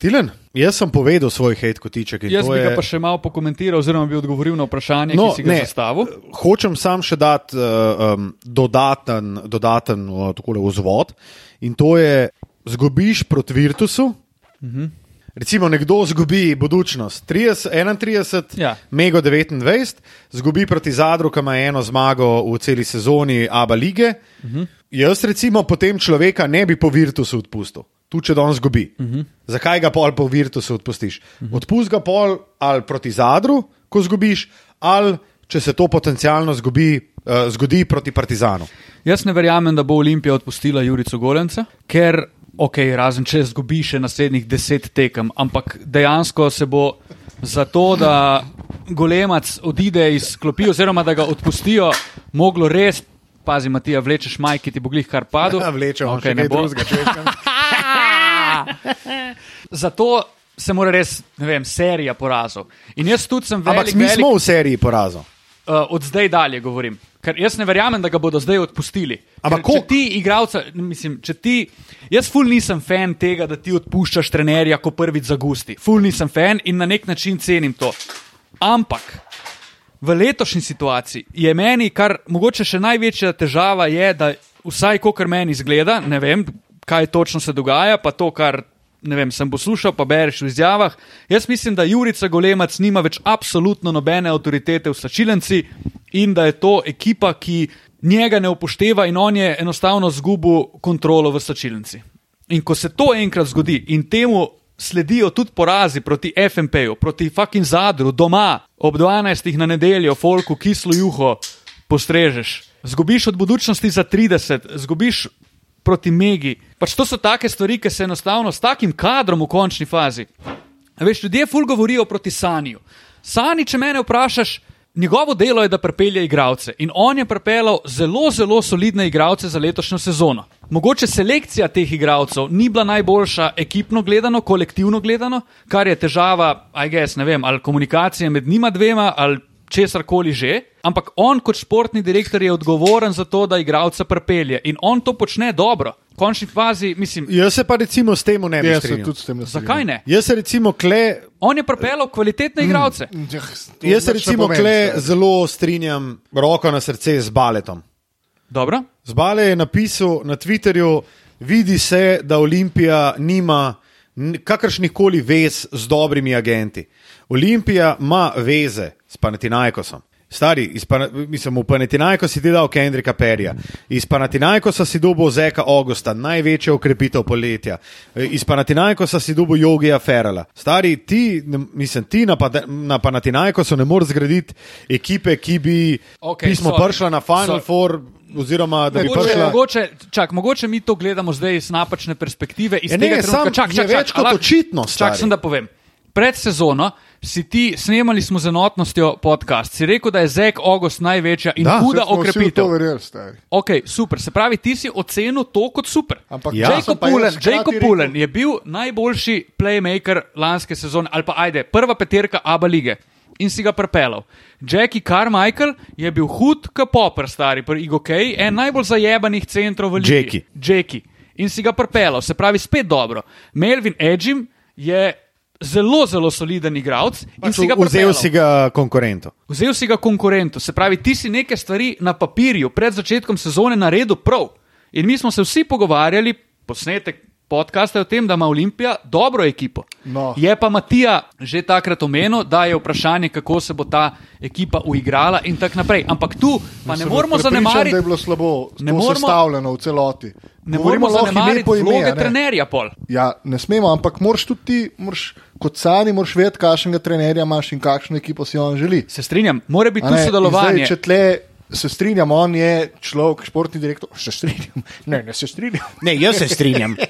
Tilen, jaz sem povedal svoj hate kotiček. Jaz bi je... ga pa še malo pokomentiral, oziroma bi odgovoril na vprašanje, No, ki si ga ne. zastavil. Hočem sam še dati uh, um, dodaten, dodaten uh, vzvod in to je, zgubiš proti Virtusu. Uh Mhm. -huh. Recimo, nekdo zgubi budučnost 30, 31, Ja. Mego 29, zgubi proti Zadru, ki ima eno zmago v celi sezoni Abu lige. Uh Mhm. -huh. Jaz, recimo, potem človeka ne bi po Virtusu odpustil. Tu, če on zgubi. Uh Mhm. -huh. Zakaj ga pol po Virtusu odpustiš? Uh -huh. Odpust ga pol ali proti Zadru, ko zgubiš, ali če se to potencialno zgubi, uh, zgodi proti Partizanu. Jaz ne verjamem, da bo Olimpija odpustila Jurico Golenca, ker, ok, razen če zgubi še naslednjih deset tekem, ampak dejansko se bo za to, da Golemac odide iz klopi, oziroma da ga odpustijo, moglo res. Pazi, Matija, vlečeš majki, ti bo glih kar padel. Vlečemo Okej, okay, ne bo. drugega, veš. Zato se mora res, ne vem, serija porazov. In jaz tudi sem velik, Ampak mi velik, smo v seriji porazov. uh, od zdaj dalje govorim. Ker jaz ne verjamem, da ga bodo zdaj odpustili. Ampak koliko? ti, igralca, mislim, če ti, jaz ful nisem fan tega, da ti odpuščaš trenerja, ko prvič zagusti. Ful nisem fan in na nek način cenim to. Ampak v letošnji situaciji je meni, kar mogoče še največja težava, je, da vsaj kar meni izgleda, ne vem, kaj točno se dogaja, pa to, kar vem, sem poslušal, pa bereš v izjavah. Jaz mislim, da Jurica Golemac nima več absolutno nobene avtoritete v slačilenci in da je to ekipa, ki njega ne upošteva in on je enostavno zgubil kontrolo v slačilenci. In ko se to enkrat zgodi in temu sledijo tudi porazi proti FMP-ju, proti fucking zadru, doma, ob 12. na nedeljo, folku, kislo juho, postrežeš, zgubiš od budučnosti za 30, zgubiš proti Megi. Pač to so take stvari, ki se enostavno s takim kadrom v končni fazi. A Veš, ljudje ful govorijo proti Sanju. Sani, če mene vprašaš, njegovo delo je, da prepelje igralce. In on je pripeljal zelo, zelo solidne igralce za letošnjo sezono. Mogoče selekcija teh igralcev ni bila najboljša ekipno gledano, kolektivno gledano, kar je težava, aj gess, ne vem, ali komunikacije med njima dvema ali česar koli že. Ampak on kot športni direktor je odgovoren za to, da igralca prepelje. In on to počne dobro. V končni fazi, mislim, Jaz se pa recimo s tem ne bi Jaz se strinjal. tudi s tem ne strinjam. zakaj ne? Jaz se recimo kle, On je pripeljal kvalitetne igralce. Jah, to jaz se recimo pomeni, kle stari. zelo strinjam roko na srce z baletom. Dobro. Zbale je napisal na Twitterju, vidi se, da Olimpija nima kakršnih koli vez z dobrimi agenti. Olimpija ima veze s Panatinajkosom. Stari, iz mislim, v Panatinajko si ti dal Kendrika Perja, iz Panatinajkosa si dobil Zeka Augusta, največja ukrepitev poletja, iz Panatinajkosa si dobil Jogija Ferala. Stari, ti, mislim, ti na, na Panatinajkosu ne moreš zgraditi ekipe, ki bi pismo sorry. prišla na Final Sorry. Four, oziroma da bi Mogoče, prišla. mogoče, čak, mogoče mi to gledamo zdaj iz napačne perspektive. Iz tega ne, trenutka, sam čak, je čak, več čak, kot a lahko- očitno, Čak stari. sem da povem. Pred sezono si ti snemali smo z enotnostjo podcast, si rekel, da je Zek August največja in Da, huda okrepitev. Stari. Ok, super, se pravi, ti si ocenil to kot super. Ampak Ja. Jacob Pullen, Jacob Pullen je bil najboljši playmaker lanske sezone, ali pa ajde, prva peterka Abu lige. In si ga prepeljal. Jackie Carmichael je bil hud, kot popr, stari, pri IGOK, en najbolj zajebanih centrov v Ligi. Jackie. Jackie. In si ga prepeljal, se pravi, spet dobro. Melvin Edgim je zelo, zelo soliden igralec in Pač si vzel si ga konkurentu. Vzel si ga konkurentu, se pravi, ti si neke stvari na papirju pred začetkom sezone naredil prav. In mi smo se vsi pogovarjali, posnetek podcasta je o tem, da ima Olimpija dobro ekipo. No. Je pa Matija že takrat omenil, da je vprašanje, kako se bo ta ekipa uigrala in tako naprej. Ampak tu pa ne Sem moramo zanemariti. da je bilo slabo, Ne ne moramo- sestavljeno v celoti. Ne moramo zanemariti po ime, vloge ne. trenerja, pol. Ja, ne smemo, ampak moraš tudi ti, moraš, kot sani, moraš vedeti, kakšnega trenerja imaš in kakšno ekipo si on želi. Se strinjam, mora biti tu ne, in sodelovanje. Zdaj, se strinjam, on je človek, športni direktor. Se strinjam, ne, ne se strinjam. Ne, jaz se strinjam.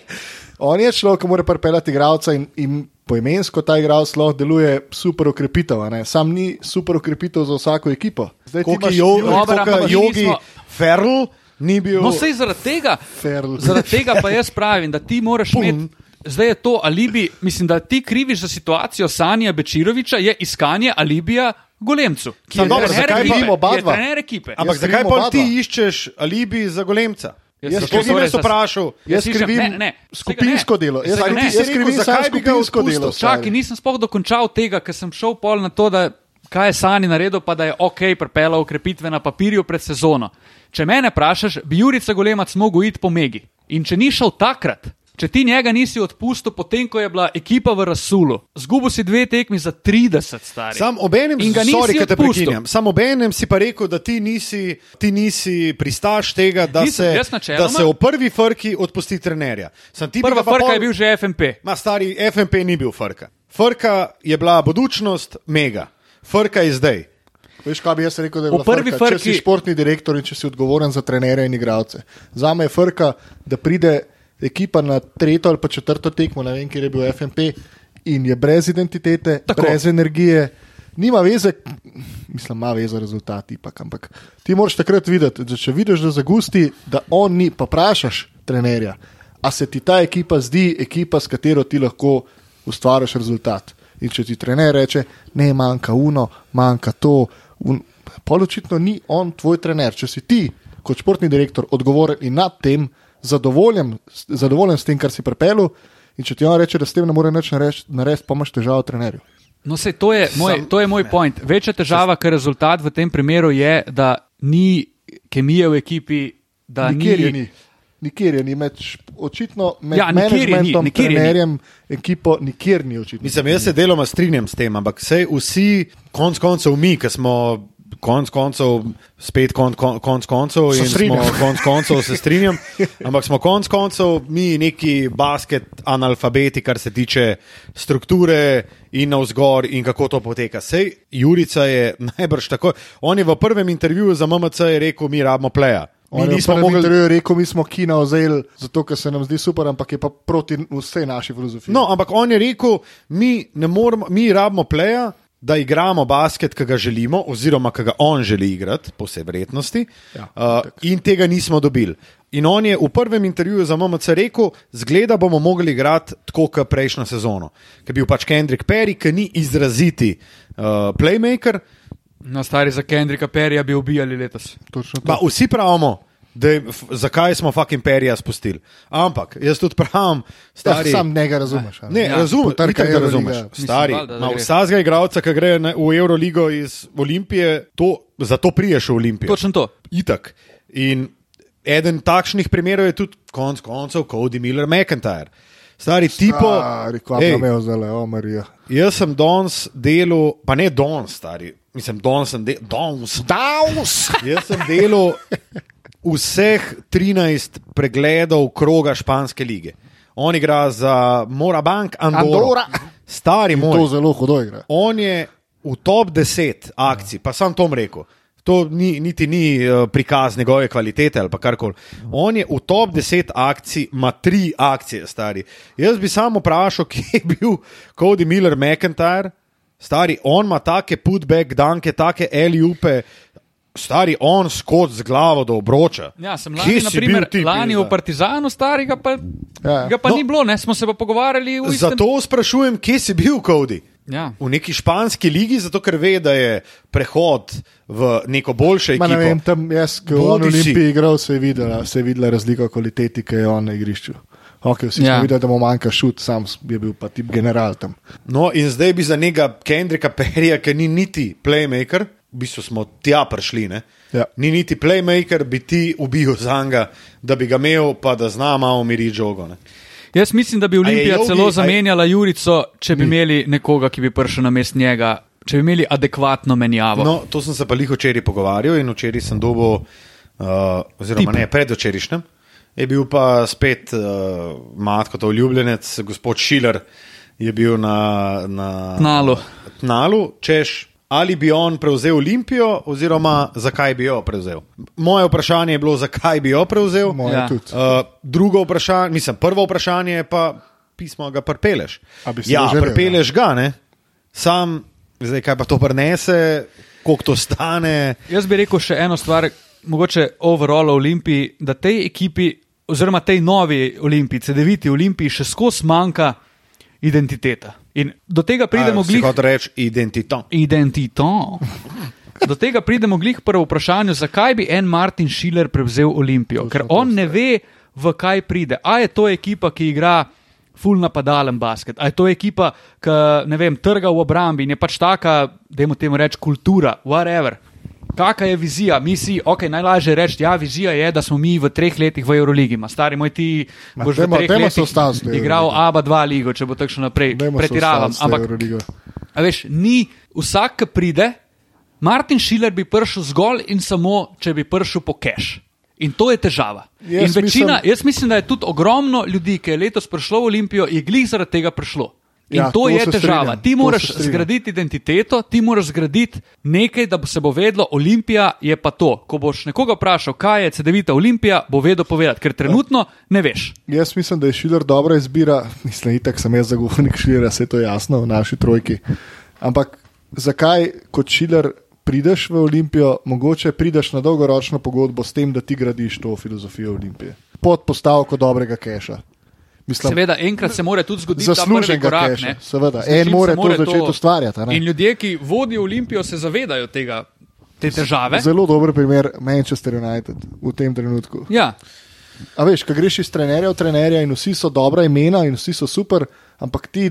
On je človek, ki mora pripeljati igralca in, in poimensko ta igralec lahko deluje super ne. Sam ni super ukrepitev za vsako ekipo. Zdaj ti imaš jo, koliko mi jogi nismo- Ferl ni bil. No, sej zaradi tega, Ferl. zaradi tega pa jaz pravim, da ti moraš imeti. Zdaj je to alibi, mislim, da ti kriviš za situacijo Sanja Bečiroviča, je iskanje alibija Golemcu. ki Samo je dobro, trener zakaj ekipe, je dva? trener ekipe. Ampak Jaz zakaj krivim pa ti iščeš alibi za golemca? Jaz Jaz nas za- vprašal. Jaz slišim, krivim ne, ne, skupinsko delo. Jaz, krivim- ne. jaz krivim Zakaj bi ga delo. Čakaj, nisem sploh dokončal tega, ker sem šel pol na to, da kaj je Sani naredil, pa da je ok, pripeljal ukrepitve na papirju pred sezono. Če mene vprašaš, bi Jurica Golemac mogel iti po Megi. In če ni šel takrat, če ti njega nisi odpustil, potem ko je bila ekipa v Rasulu, zgubil si dve tekmi za 30 stari. Sam obenem, sorry, ker te prekinjam. Sam obenem si pa rekel, da ti nisi, ti nisi pristaš tega, da, Nisem, se, da se v prvi frki odpusti trenerja. Sam ti Prva frka pol- je bil že FMP. Ma stari FMP ni bil frka. Frka je bila budučnost, mega. Frka je zdaj. Veš, kaj bi jaz rekel, da je V prvi frka, če frki- si športni direktor in če si odgovoren za trenere in igralce. Za me je frka, da pride ekipa na tretjo ali pa četrto tekmo, ne vem, kjer je bil FMP in je brez identitete, Tako. Brez energije. Nima veze, mislim, ima veze rezultat, ipak, ampak ti moraš takrat videti, da če vidiš, da zagusti, da on ni, pa vprašaš trenerja, a se ti ta ekipa zdi ekipa, s katero ti lahko ustvariš rezultat. In če ti trener reče, ne, manjka uno, manjka to, un, pol očitno ni on tvoj trener. Če si ti, kot športni direktor, odgovoren in nad tem zadovoljen, zadovoljen s tem, kar si pripeljal, in če ti on reče, da s tem ne more nič narediti, pa imaš težavo trenerju. No, sej, to, je moj, Sam- to je moj point. Večja težava, ker rezultat v tem primeru je, da ni kemije v ekipi, da Nikjer ni. je ni. Nikjer je ni, med, očitno med Ja, ni, managementom, ni. trenerjem, ekipo, nikjer ni očitno. Mislim, jaz se deloma strinjam s tem, ampak vsi, konc koncev mi, ki smo konc koncev, spet konc kon, konc koncev, in smo konc koncev, se strinjam, ampak smo konc koncev mi neki basket analfabeti, kar se tiče strukture in navzgor in kako to poteka. Sej Jurica je najbrž tako. On je v prvem intervjuju za MMC rekel, mi rabimo pleja. Mi nismo mogli. intervjuju rekel, mi smo kina vzeli, zato ker se nam zdi super, ampak je pa proti vsej naši filozofiji. No, ampak on je rekel, mi, ne moremo, mi rabimo pleja, da igramo basket, ki ga želimo, oziroma ki ga on želi igrati, po vsej verjetnosti. Ja, uh, in tega nismo dobili. In on je v prvem intervjuju za MMC rekel, zgleda bomo mogli igrati tako, kot prejšnjo sezono. Ker je bil pač Kendrick Perry, ki ni izraziti uh, playmaker. Na stari za Kendrika Perija bi ubijali letos. Pa vsi pravimo, da f, zakaj smo fucking Perija spustili. Ampak jaz tudi pravim, Ja, stari. sam ne ga razumeš. a Ne, Ja, razumem, da Euroliga. razumeš. Mislim, Stari, valjda, da gre. vsakega igralca, ki gre v Euroligo iz Olimpije, to, zato priješ v Olimpijo. Točno to. Itak. In eden takšnih primerov je tudi konc koncev Cody Miller McIntyre. Stari tipo. Stari, Ej, vzele, o Marija. jaz sem danes delal, pa ne danes, stari. Mislim, danes sem delal. Danes. Jaz sem delal vseh 13 pregledov kroga španske lige. On igra za Morabank Andorra. Stari To moj. zelo hudo igra. On je v top 10 akcij, pa sam Tom rekel. To ni, niti ni eh, prikaz njegove kvalitete ali karkoli. On je v top 10 akcij, ima tri akcije, stari. Jaz bi samo vprašal, kje je bil Cody Miller McIntyre, stari, on ima take putback, danke, take eliupe, stari, on skozi z glavo do obroča. Ja, sem lani, naprimer, ti, lani v? Partizanu starega, pa, Ja. ga pa No. ni bilo, ne? smo se pa pogovarjali v istem. Zato sprašujem, kje si bil, Cody? Ja. v neki španski ligi, zato ker ve, da je prehod v neko boljše Ma ne vem, tam jaz, v Bodi si. Olimpiji igral, se je videla, se je videla razlika v kvaliteti, ki je on na igrišču. Okay, vsi. Ja. smo videli, da mu manjka šut, sam je bil pa tip general tam. No, in zdaj bi za njega Kendrika Perija, ki ni niti playmaker, v bistvu smo tja prišli, ne? Ja. ni niti playmaker, bi ti ubil za njega, da bi ga imel, pa da zna malo miriti žogo. Ne? Jaz mislim, da bi Olimpija Jogi- celo a je- zamenjala Jurico, če bi imeli nekoga, ki bi prišel na mest njega, če bi imeli adekvatno menjavo. No, to sem se pa lih včeraj pogovarjal in včeraj sem dobil, uh, oziroma Tip. ne, predvčerajšnjem. Je bil pa spet uh, matko, to ljubljenec, gospod Šiler, je bil na, na Tnalu. tnalu, češ, ali bi on prevzel Olimpijo, oziroma zakaj bi jo prevzel. Moje vprašanje je bilo, zakaj bi jo prevzel. Moje Ja. ja. tudi. Uh, drugo vprašanje, mislim, prvo vprašanje je pa, pismo ga prpeleš. Ja, želel, prpeleš ga, ne? Sam, zdaj kaj pa to prenese, koliko to stane. Jaz bi rekel še eno stvar, mogoče overall o Olimpiji, da tej ekipi, oziroma tej novi Olimpiji, CD9 Olimpiji, še skozi manjka identiteta. In do tega pridemo A, glih. Kot reči, identito. Identito. Do tega pridemo glih prvo vprašanje, zakaj bi en Martin Schiller prevzel Olimpijo? Ker on ne ve, v kaj pride. A je to ekipa, ki igra full napadalen basket, a je to ekipa, ki ne vem, trga v obrambi in je pač taka, da jim temu reč kultura, whatever. Kakšna je vizija? Mi si, ok, najlažje reči, ja, vizija je, da smo mi v treh letih v Euroligi. Ma, stari moj, ti Ma, boš v dajmo- treh dajmo se letih igral. ABA 2 ligo, če bo tako šlo naprej. Dajmo Pretiravam, ampak veš, ni vsak, ki pride, Martin Šiler bi prišel zgolj in samo, če bi prišel po cash. In to je težava. Jaz in večina, mislim- jaz mislim, da je tudi ogromno ljudi, ki je letos prišlo v Olimpijo, je glih zaradi tega prišlo. In Ja, to, to to je se težava. strinjam, Ti to moraš se zgraditi identiteto, ti moraš zgraditi nekaj, da bo se bo vedlo, Olimpija je pa to. Ko boš nekoga vprašal, kaj je CD9 Olimpija, bo vedel povedati, ker trenutno ne veš. Jaz mislim, da je Šiler dobra izbira. Mislim, itak sem jaz zagovornik Šilera, to je jasno v naši trojki. Ampak zakaj kot Šiler prideš v Olimpijo, mogoče prideš na dolgoročno pogodbo s tem, da ti gradiš to filozofijo Olimpije. Pod postavko dobrega keša. Mislim, Seveda, enkrat se mora tudi zgoditi Zasluženega korak. keša, ne. seveda. En se more to začeti ustvarjati, a ne? In ljudje, ki vodijo Olimpijo, se zavedajo tega, te težave. Zelo dober primer Manchester United v tem trenutku. Ja, A veš, ko greš iz trenerja v trenerja in vsi so dobra imena in vsi so super, ampak ti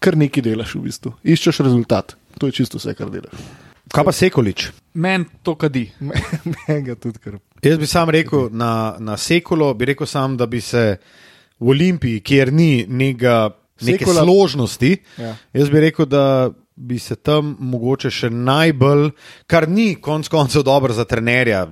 kar nekaj delaš v bistvu. Iščeš rezultat. To je čisto vse, kar delaš. Kaj pa Sekolič? meni to kadi. Meni ga tudi kar. Jaz bi sam rekel na, na Sekulo, bi rekel sam, da bi se v Olimpiji, kjer ni neka, neke Sekula- složnosti, Ja. jaz bi rekel, da bi se tam mogoče še najbolj, kar ni konec koncev dobro za trenerja,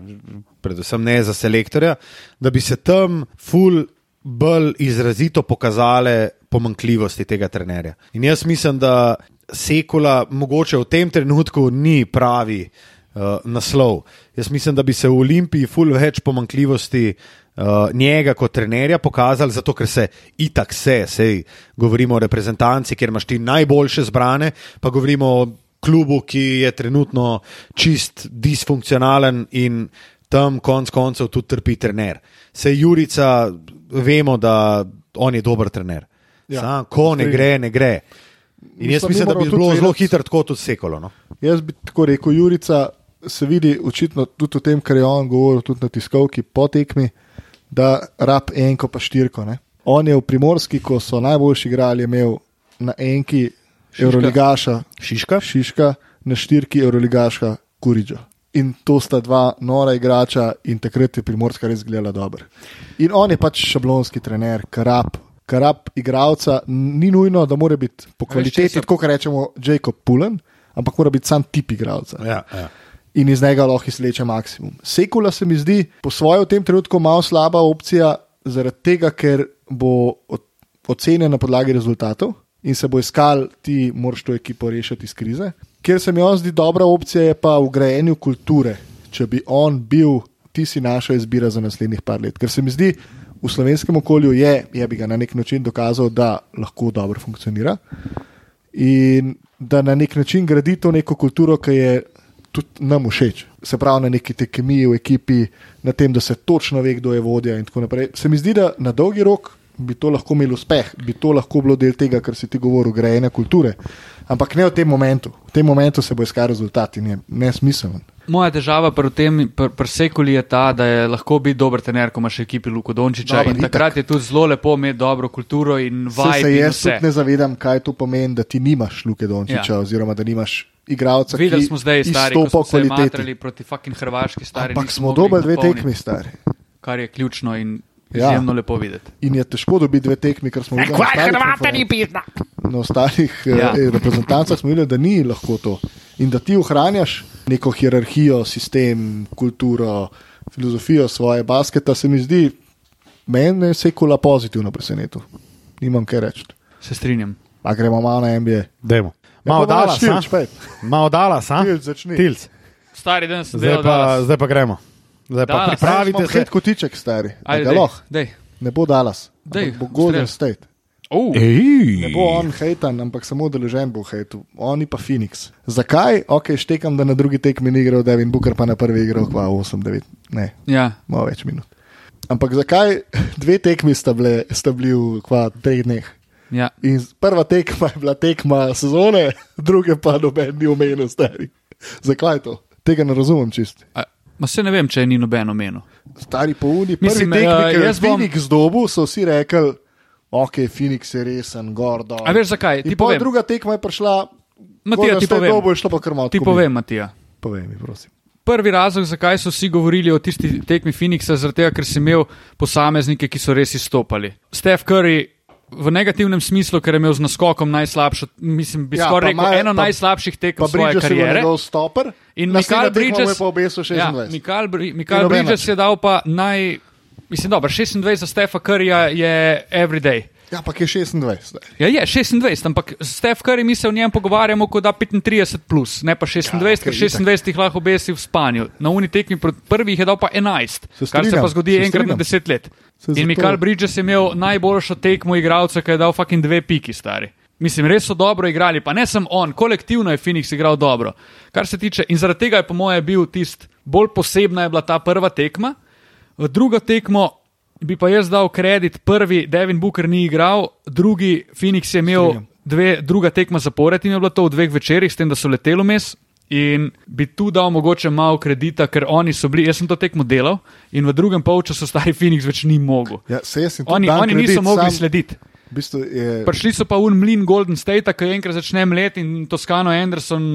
predvsem ne za selektorja, da bi se tam ful bolj izrazito pokazale pomankljivosti tega trenerja. In jaz mislim, da Sekula mogoče v tem trenutku ni pravi uh, naslov. Jaz mislim, da bi se v Olimpiji ful več pomankljivosti uh, njega kot trenerja pokazali, zato ker se itak se, sej govorimo o reprezentanci, kjer imaš ti najboljše zbrane, pa govorimo o klubu, ki je trenutno čist disfunkcionalen in tam konc koncev tudi trpi trener. Sej Jurica, vemo, da on je dober trener. Ja, Sam, ko ne gre, ne gre. In jaz Mislim, da bi bilo zelo hitro tako tudi sekolo. No? Jaz bi tako rekel, Jurica se vidi očitno tudi v tem, kar je on govoril tudi na tiskovki po tekmi, da rab enko pa štirko. Ne? On je v primorski, ko so najboljši igrali, imel na enki Euroligaša Šiška? Šiška, na štirki Euroligaša Kuriđa. In to sta dva nora igrača, in takrat je primorska res gledala dobro. In on je pač šablonski trener, karab. Karab igralca ni nujno, da mora biti po kvaliteti, tako kot rečemo, Jacob Pullen, ampak mora biti sam tip igralca Ja, ja. In iz njega lahko izleče maksimum. Sekula se mi zdi po svoje v tem trenutku malo slaba opcija, zaradi tega, ker bo ocenjen na podlagi rezultatov in se bo iskal, ti moraš to ekipo rešiti iz krize. Ker se mi on zdi dobra opcija, je pa v grajenju kulture. Če bi on bil, ti si naša izbira za naslednjih par let. Ker se mi zdi, v slovenskem okolju je, je bi ga na nek način dokazal, da lahko dobro funkcionira in da na nek način gradi to neko kulturo, ki je tudi nam všeč. Se pravi, na neki tej kemiji v ekipi, na tem, da se točno ve, kdo je vodja in tako naprej. Se mi zdi, da na dolgi rok bi to lahko imel uspeh, bi to lahko bilo del tega, kar si ti govoril, grejene kulture. Ampak ne v tem momentu. V tem momentu se bo iskal rezultat in je nesmiseln. Moja težava pri tem, pri pr Sekuli je ta, da je lahko biti dober trener, ko imaš ekipi Luko Dončiča. Dober, in takrat je tudi zelo lepo imeti dobro kulturo in Se, vaj. se jaz tudi ne zavedam, kaj to pomeni, da ti nimaš Luke Dončiča, ja. oziroma da nimaš igralca, Videli ki smo zdaj, stari, ko smo se kvaliteti. matrali proti fucking Hrvaški, stari. Ampak smo dobili dve tekmi, stari. Kar je ključno in Ja. izjemno lepo videti. In je težko dobiti dve tekmi, ker smo videli na ostalih konferencah. Na ostalih Ja. ja. reprezentancah smo videli, da ni lahko to. In da ti ohranjaš neko hierarhijo, sistem, kulturo, filozofijo svoje basketa, se mi zdi, meni je sekula pozitivno presenetil. Nimam kaj reči. Se strinjam. A gremo malo na NBA. Dajmo. Ja, Malo dala, štirč, pet. malo dala, sa? Tilc, začni. Tilc. Stari dan sem Zdaj pa, zdaj pa gremo. Zdaj pa Dallas. pripravite se. Kotiček, stari. Ajde, dej, dej. Ne bo Dallas. Dej, ampak bo Golden. State. Uh, Ne bo on hejtan, ampak samo deležen bo hejtu, oni pa Phoenix. Zakaj? Ok, štekam, da na drugi tekmi ni igral Devin Booker, pa na prvi igral kva 8-9, ne, ja. malo več minut. Ampak zakaj dve tekmi sta, bile, sta bili v kva treh dneh? Ja. In prva tekma je bila tekma sezone, druge pa noben ni omenil, stari. Zakaj to? Tega ne razumem čist. A, ma se ne vem, če je ni nobeno omenil. Stari po uni, prvi Mislim, tekmi, eh, ki je jaz bom- Phoenix dobu, so vsi rekli, ok, Phoenix je resen, gordo. A veš zakaj? Ti povem. druga tekma je prišla, Matija, ti povem. Je šlo pa kar malo. Ti povem, Matija. Povej mi, prosim. Prvi razlog, zakaj so vsi govorili o tisti tekmi Phoenixa, je tega, ker si imel posameznike, ki so res izstopali. Steph Curry v negativnem smislu, ker je imel z naskokom najslabšo, mislim, bi Ja, skoraj rekel, Maja- eno pa- najslabših tekem svoje kariere. stoper. In je Bridges, pa obesil 26. ja, Mikal, Bri- noben Bridges je dal pa naj, mislim, dobro, 26 za Stefa Curryja je everyday. Ja, pa je 26. zdaj. Ja, je 26, ampak Stef Curry mi se o njem pogovarjamo, kot da 35, plus, ne pa 26, Ja, okej, ker 26 jih lahko obesi v spanju. Na uni tekmi proti prvi jih je dal pa 11, Se kar se strinjam, pa zgodi se enkrat na strinjam. 10 let. Se In Mikal Bridges je imel najboljšo tekmo igralca, ki je dal fucking dve piki stari. Mislim, res so dobro igrali, pa ne sem on, kolektivno je Phoenix igral dobro. Kar se tiče, in zaradi tega je po mojem bil tist bolj posebna je bila ta prva tekma. V drugo tekmo bi pa jaz dal kredit, prvi Devin Booker ni igral, drugi Phoenix je imel dve, druga tekma zapored in je bilo to v dveh večerjih, s tem, da so letelo mes. In bi tu dal mogoče malo kredita, ker oni so bili, jaz sem to tekmo delal in v drugem polčasu stari Phoenix več ni mogel. Ja, se jaz sem Oni, dam oni kredit, niso mogli sam, slediti. V bistvu je, Prišli so pa v mlin Golden State, ki enkrat začne mlet in Toskano Anderson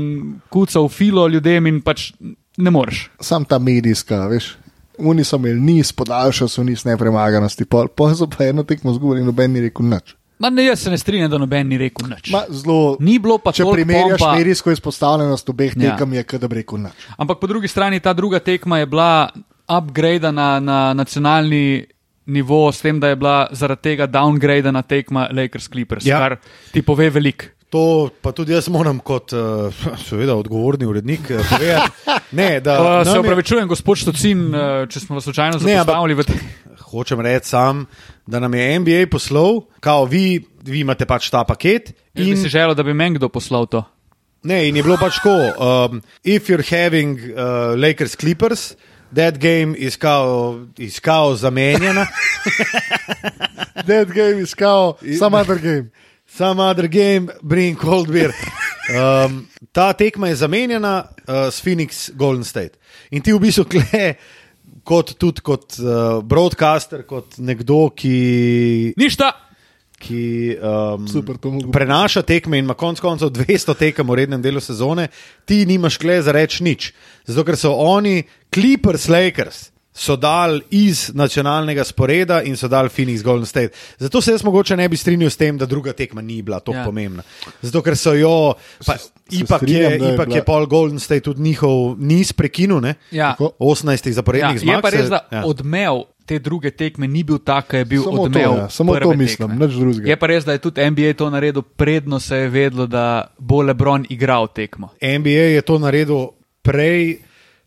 kuca v filo ljudem in pač ne moreš. sam ta medijska, veš. Oni so imeli niz, podaljšali so niz nepremaganosti, pol, pol so pa eno tekmo zgubili in noben ni rekel nič. Ma ne, jaz se ne strinjam, da noben ni rekel nič. Ma, zelo, Ni bilo pa če primerjaš pompa. medijsko izpostavljenost obeh Ja. tekem, je kada bi rekel nič. Ampak po drugi strani ta druga tekma je bila upgrade na, na nacionalni nivo, s tem, da je bila zaradi tega downgrade na tekma Lakers Clippers, ja. kar ti pove veliko. To pa tudi jaz moram kot uh, seveda odgovorni urednik uh, povedati. Ne, da, Uh, se nam je- gospod Štocin, uh, če smo vas slučajno Ne, zapostavili v te. hočem reči sam, da nam je NBA poslal, kao vi, vi imate pač ta paket. Jaz bi In, si želel, da bi meni kdo poslal to. ne, in je bilo pač tako, um, if you're having uh, Lakers Clippers, that game is kao, is kao zamenjena. Dead game iskal, some other game. Some other game, bring cold beer. Um, ta tekma je zamenjena uh, s Phoenix Golden State. In ti v bistvu kle, kot, tudi kot uh, broadcaster, kot nekdo, ki, Ništa! ki um, Super, prenaša tekme in ima konec koncev 200 tekem v rednem delu sezone, ti nimaš kle za reči nič. Zato ker so oni, Clippers, Lakers. So dal iz nacionalnega sporeda in so dal Phoenix Golden State. Zato se jaz mogoče ne bi strinjal s tem, da druga tekma ni bila tako Ja. ja. pomembna. Zato ker so jo, pa, Se- se ipak, strinjam, je, je ipak bila- je Paul Golden State tudi njihov niz prekinil, ne? Ja. Tako. 18 Ja, zaporednih zmag. je pa res, se- da ja. odmev te druge tekme ni bil tak, kot je bil Samo to, odmev. ja, samo to mislim, tekme. nič drugega. Je pa res, da je tudi NBA to naredil, predno se je vedlo, da bo Lebron igral tekmo. NBA je to naredil prej,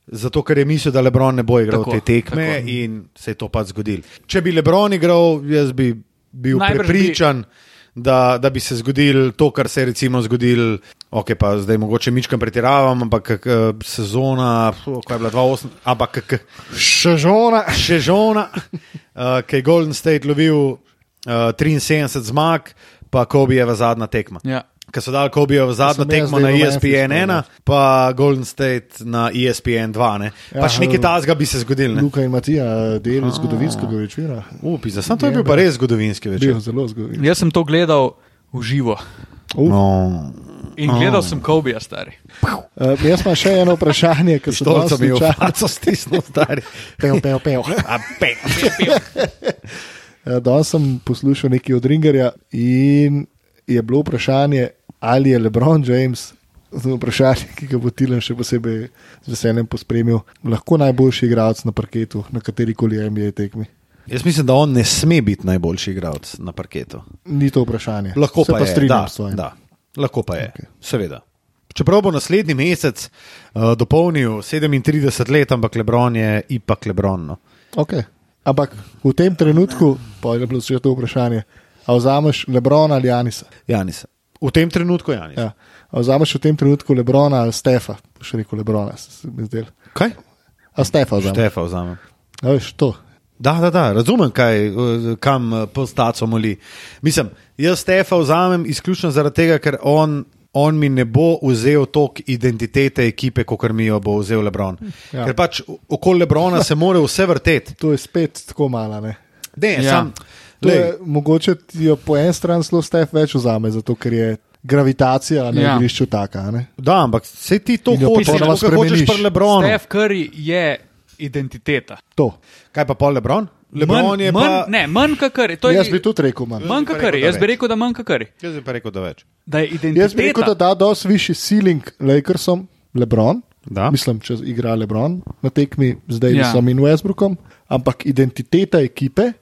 zato ker je mislil, da Lebron ne bo igral Tako, te tekme tako. in se je to pač zgodilo. Če bi Lebron igral, jaz bi bil Najbrž prepričan, bi... da, da bi se zgodilo to, kar se je recimo zgodilo. Ok, pa zdaj mogoče mičkam pretiravam, ampak eh, sezona, ko je bila 2-8, ampak Še žona. še žona, uh, ki je Golden State lovil uh, 73 zmag, pa Kobijeva zadnja tekma. Ja. Ki so dali Kobijo v zadnjo tekmo na E v Memphis ESPN povedal. 1, pa Golden State na E ESPN 2. Ne? Ja, Pač nekaj tasga bi se zgodil. ne. Luka in Matija, del zgodovinskega večera. Upi, za sam to je bil pa res zgodovinski Bil večer. zelo zgodovinski. Jaz sem to gledal v živo Uh, No, in gledal sem Kobija, stari. uh, jaz imam še eno vprašanje, ki se to danes sem slučajno- faco stisnil, stari. Pev, pev, pev. A, pe. Eh, Danes sem poslušal nekaj od Ringerja in je bilo vprašanje, ali je LeBron James, to je vprašanje, ki ga bo Tilan še posebej z veseljem pospremil, lahko najboljši igralec na parketu, na kateri koli NBA tekmi. Jaz mislim, da on ne sme biti najboljši igralec na parketu. Ni to vprašanje. Lahko Se pa, pa je, strinjam da, s tvojim. da, lahko pa je, okay. seveda. Čeprav bo naslednji mesec uh, dopolnil 37 let, ampak Lebron je ipak Lebron. No. Okay. Ampak v tem trenutku, pa je bilo še to vprašanje, a vzameš Lebrona ali Janisa? Janis. V tem trenutku Janis. Ja. Vzameš v tem trenutku Lebrona ali Stefa? Še rekel Lebrona, se mi zdel. Kaj? A Stefa vzameš? Štefa vzamem. A veš, to. Da, da, da, razumem, kaj, kam eh, postaco moli. Mislim, jaz Stefa vzamem izključno zaradi tega, ker on, on mi ne bo vzel tok identitete ekipe, kot mi jo bo vzel Lebron. Ja. Ker pač okoli Lebrona se more vse vrteti. To je spet tako malo. Ne? Ne, Ja. ja. sam. To Je, mogoče ti jo po eni strani zelo Stef več vzame, zato ker je gravitacija na Ja. igrišču taka. Ne? Da, ampak se ti to hočeš, kot hočeš spremeniš. pri Lebronu. Steph Curry je identiteta. To. Kaj pa pol Lebron? Lebron Manj- je manj, pa. Ne, manj kot Curry. To je Jaz bi tudi rekel manj. manj kot Curry. Jaz bi rekel, da manj kot Curry. Jaz bi pa rekel, da več. Da je identiteta. Jaz bi rekel, da da dosti višji ceiling Lakersom, Lebron. Da. Mislim, če igra Lebron na tekmi z Davisom ja. in Westbrookom, ampak identiteta ekipe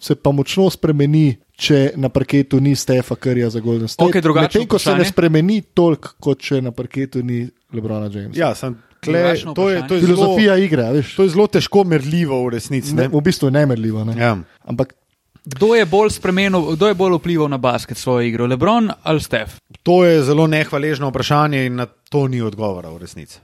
se pa močno spremeni, če na parketu ni Stefa Curryja za Golden State. Okej, drugačno Medtem ko se ne vprašanje. spremeni toliko, kot če na parketu ni Lebrona Jamesa. Ja, sem, kle, Drugačno to, je, to, je Filozofija zelo, igre, a veš. to je zelo težko merljivo v resnici. Ne, Ne? v bistvu je nemerljivo. Ne? Ja. Ampak Kdo je bolj spremenil, kdo je bolj vplival na basket svojo igro? Lebron ali Steph? To je zelo nehvaležno vprašanje in na to ni odgovora v resnici.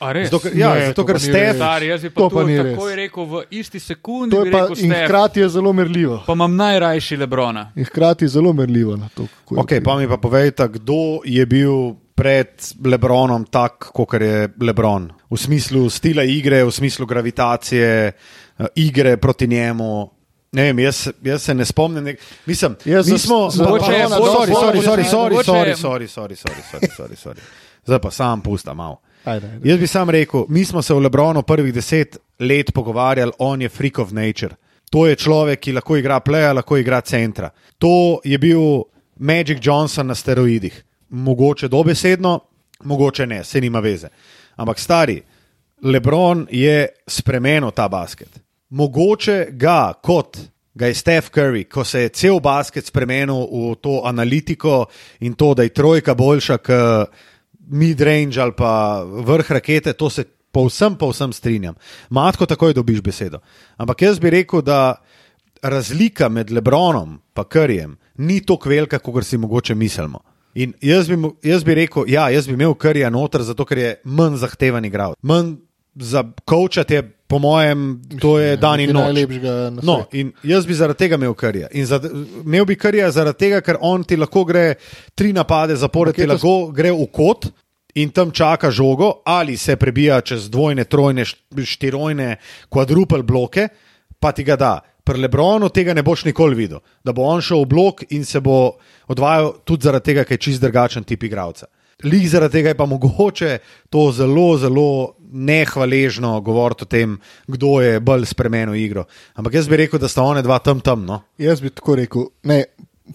Zato, ker- ja, Ne, zato to ker. Stari, bi pa To pa ni takoj res. rekel v isti sekundi. pa rekel in Steph, hkrati je zelo merljivo. pa imam najrajši Lebrona. In hkrati je zelo merljivo na to. kako je okay, pa mi pa povejte, kdo je bil pred Lebronom tak, kot je Lebron. V smislu stila igre, v smislu gravitacije, eh, igre proti njemu. Ne vem, jaz, jaz se ne spomnim. Nek... Mislim, Jaz mi smo. za Mogoče je sorry, bolj- sorry, bolj- sorry, sorry, sorry, mogoče sorry, je- sorry, sorry, sorry, sorry, sorry, sorry. Zdaj pa sam pusta malo. Ajde, ajde. Jaz bi sam rekel, mi smo se v Lebronu prvih deset let pogovarjali, on je freak of nature. To je človek, ki lahko igra pleja, lahko igra centra. To je bil Magic Johnson na steroidih. Mogoče dobesedno, mogoče ne, se nima veze. Ampak stari, Lebron je spremenil ta basket. Mogoče ga kot ga je Steph Curry, ko se je cel basket spremenil v to analitiko in to, da je trojka boljša kot mid-range ali pa vrh rakete, to se povsem, povsem strinjam. Matko, takoj dobiš besedo. Ampak jaz bi rekel, da razlika med Lebronom in Curryjem ni tako velika, kot si mogoče mislimo. In jaz bi, jaz bi rekel, ja, jaz bi imel Curryja noter, zato ker je manj zahteven igralec. Manj za kočati je, po mojem, to je dan in noč. No, in jaz bi zaradi tega imel karija. In za, imel bi karija zaradi tega, ker on ti lahko gre tri napade zapored, je ti lahko gre v kot in tam čaka žogo, ali se prebija čez dvojne, trojne, št- štirojne, kvadrupel bloke, pa ti ga da. Pri Lebronu tega ne boš nikoli videl, da bo on šel v blok in se bo odvajal tudi zaradi tega, ker je čist drugačen tip igralca. Lik zaradi tega je pa mogoče to zelo, zelo nehvaležno govoriti o tem, kdo je bolj spremenil igro. Ampak jaz bi rekel, da sta one dva tam tam. No? Jaz bi tako rekel. Ne,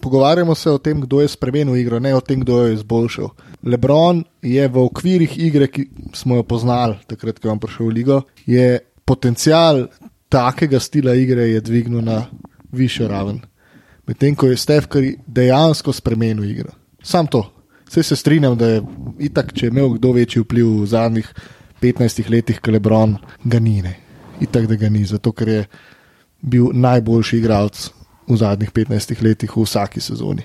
pogovarjamo se o tem, kdo je spremenil igro, ne o tem, kdo jo je izboljšal. Lebron je v okvirih igre, ki smo jo poznali takrat, ko je prišel v ligo, je potencial takega stila igre je dvignil na višjo raven. Medtem ko je Curry dejansko spremenil igro. Sam to. Vse se strinjam, da je itak, če je imel kdo večji vpliv v zadnjih 15 letih, Lebron, ga ni. Ne. Itak, da ga ni, zato ker je bil najboljši igralec v zadnjih 15 letih v vsaki sezoni.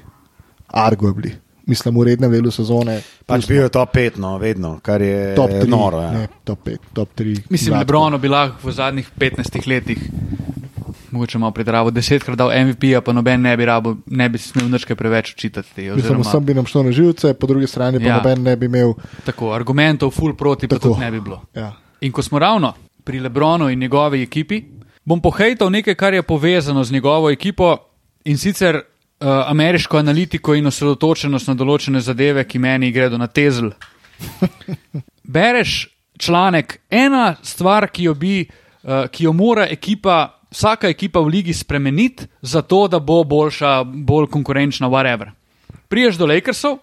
Arguably. Mislim, v rednem delu sezone. Pač bil je top 5, no, vedno, kar je top 3, noro. Ja. ne, top 5, top 3. Mislim, Lebrono bi lahko v zadnjih 15 letih, mogoče malo predravo, desetkrat dal MVP, pa noben ne bi, rabo, ne bi smel nič kaj preveč. Mislim, Oziroma, vsem bi nam šlo na živce, po drugi strani pa Ja. noben ne bi imel. tako, argumentov, full proti, pa Tako. tudi ne bi bilo. Ja. In ko smo ravno pri Lebronu in njegovi ekipi, bom pohejtal nekaj, kar je povezano z njegovo ekipo in sicer uh, ameriško analitiko in osredotočenost na določene zadeve, ki meni gredo na tezel. Bereš članek, ena stvar, ki jo, bi, uh, ki jo mora ekipa, vsaka ekipa v ligi spremeniti, zato da bo boljša, bolj konkurenčna, whatever. Priješ do Lakersov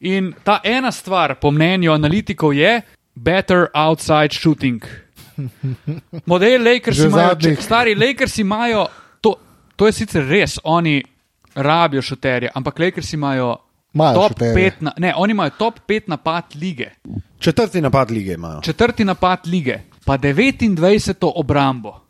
in ta ena stvar, po mnenju analitikov, je better outside shooting. Model Lakers Že imajo, zadnjih. če- stari Lakers imajo, to, to je sicer res, oni rabijo šuterje, ampak Lakers imajo. Imajo top šuterje. pet na, ne, oni imajo top 5 napad lige, Četrti napad lige imajo. četrti napad lige, pa 29. obrambo.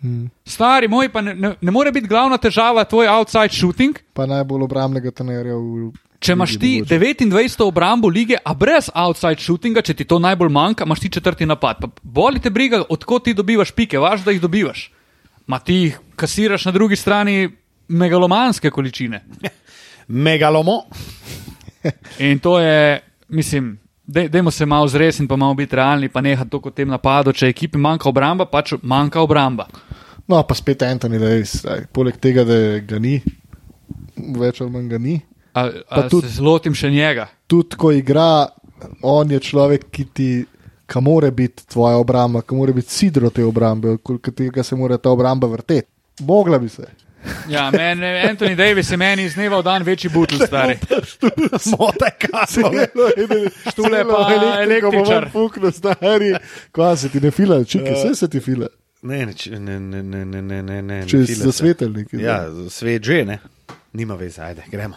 Hmm. Stari moj, pa ne, ne, ne more biti glavna težava tvoj outside shooting, Pa najbolj obrambnega trenerja v. če imaš ti mogoče. 29. obrambo lige, a brez outside shootinga, če ti to najbolj manjka, imaš ti četrti napad. Pa boli te briga, odkot ti dobivaš pike, važ, da jih dobivaš. Ma ti jih kasiraš na drugi strani megalomanske količine. Megalomo. In to je, mislim, dej- dajmo se malo zresniti, pa malo biti realni, pa neha to kot tem napadu. Če ekipi manjka obramba, pač manjka obramba. No, pa spet Anthony Davis. Aj, poleg tega, da ga ni, več ali manj ga ni. A, Pa a tudi- se zlotim še njega. Tudi ko igra, on je človek, ki ti. Kam mora biti tvoja obramba, kam mora biti sidro te obrambe, okoli katerega se mora ta obramba vrteti. Mogla bi se. Ja, men, Anthony Davis je meni iz dneva v dan večji butl, stari. Mote kaso. Štule pa električar. Fukno, stari. Kva se ti ne fila, čiki, vse se ti fila. Ne, ne, ne, ne, ne, ne, ne, ne, ne. Če ne si fila se. zasvetelnik. Ja, svet že ne. Nima veze, ajde, gremo.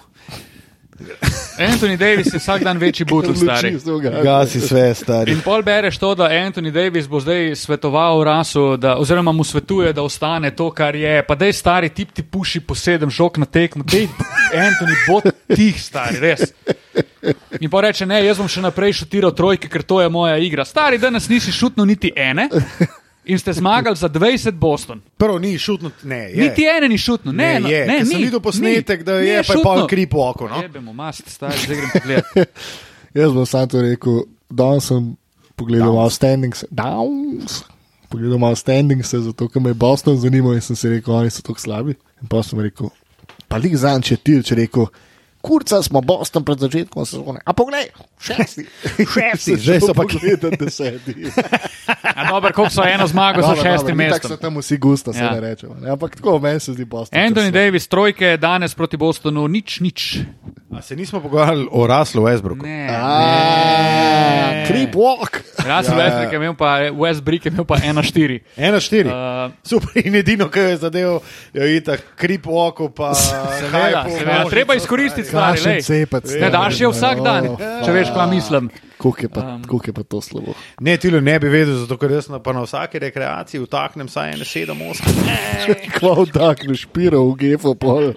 Anthony Davis je vsak dan večji butl, stari. Gasi sve, stari. In pol bereš to, da Anthony Davis bo zdaj svetoval rasu, da, oziroma mu svetuje, da ostane to, kar je. Pa da je stari tip ti puši po sedem žog na tekmo, da je Anthony bo tih stari, res. In pa reče, ne, jaz bom še naprej šutiral trojke, ker to je moja igra. Stari, danes nisi šutnil niti ene in ste zmagali za 20 Boston. Prvo ni šutno, ne, je. Niti ene ni šutnil, ne, ne, no, je. ne, ni. sem videl posnetek, ni, da je, pa je šutnil. pol krip v oko. No? Jebemo mast, stari, zdaj grem pogledat. Jaz bom sam to rekel, danes sem pogledal malo standings. Downs. Pogledal malo standings, zato ker me je Boston zanimal in sem si rekel, oni so tako slabi. In pa sem rekel, pa lik zanj, če ti, če rekel, kurca smo Boston pred začetkom sezone. A poglej, šesti. Šesti, zdaj so pa gledali deseti. A Dobro, koliko so eno zmago za šestim Tako mestom. so tam vsi gusta, se Ja. ne rečemo. ne. Ampak tako meni se zdi Boston. Anthony če so- Davis, trojke danes proti Bostonu, nič, nič. A se nismo pogovarjali o Raslu Westbrooku. Ne. A, Creep walk. Russell Ja, ja. Westbrook je imel pa, Westbrook je imel pa 1-4. Ena štiri. Uh, Super, in edino, kar je zadev, je itak krip oko, pa Seveda, seveda. Treba izkoristiti stvari. Lej. cepec. Ne daš je vsak dan, Oh, če veš, kaj mislim. Koliko je, pa, Um. koliko je pa to slabo? Ne, ti ne bi vedel, zato ker jaz na, pa na vsaki rekreaciji vtaknem vsaj ene sedem, osem. Kvo vdakneš, špiro v gefo pol.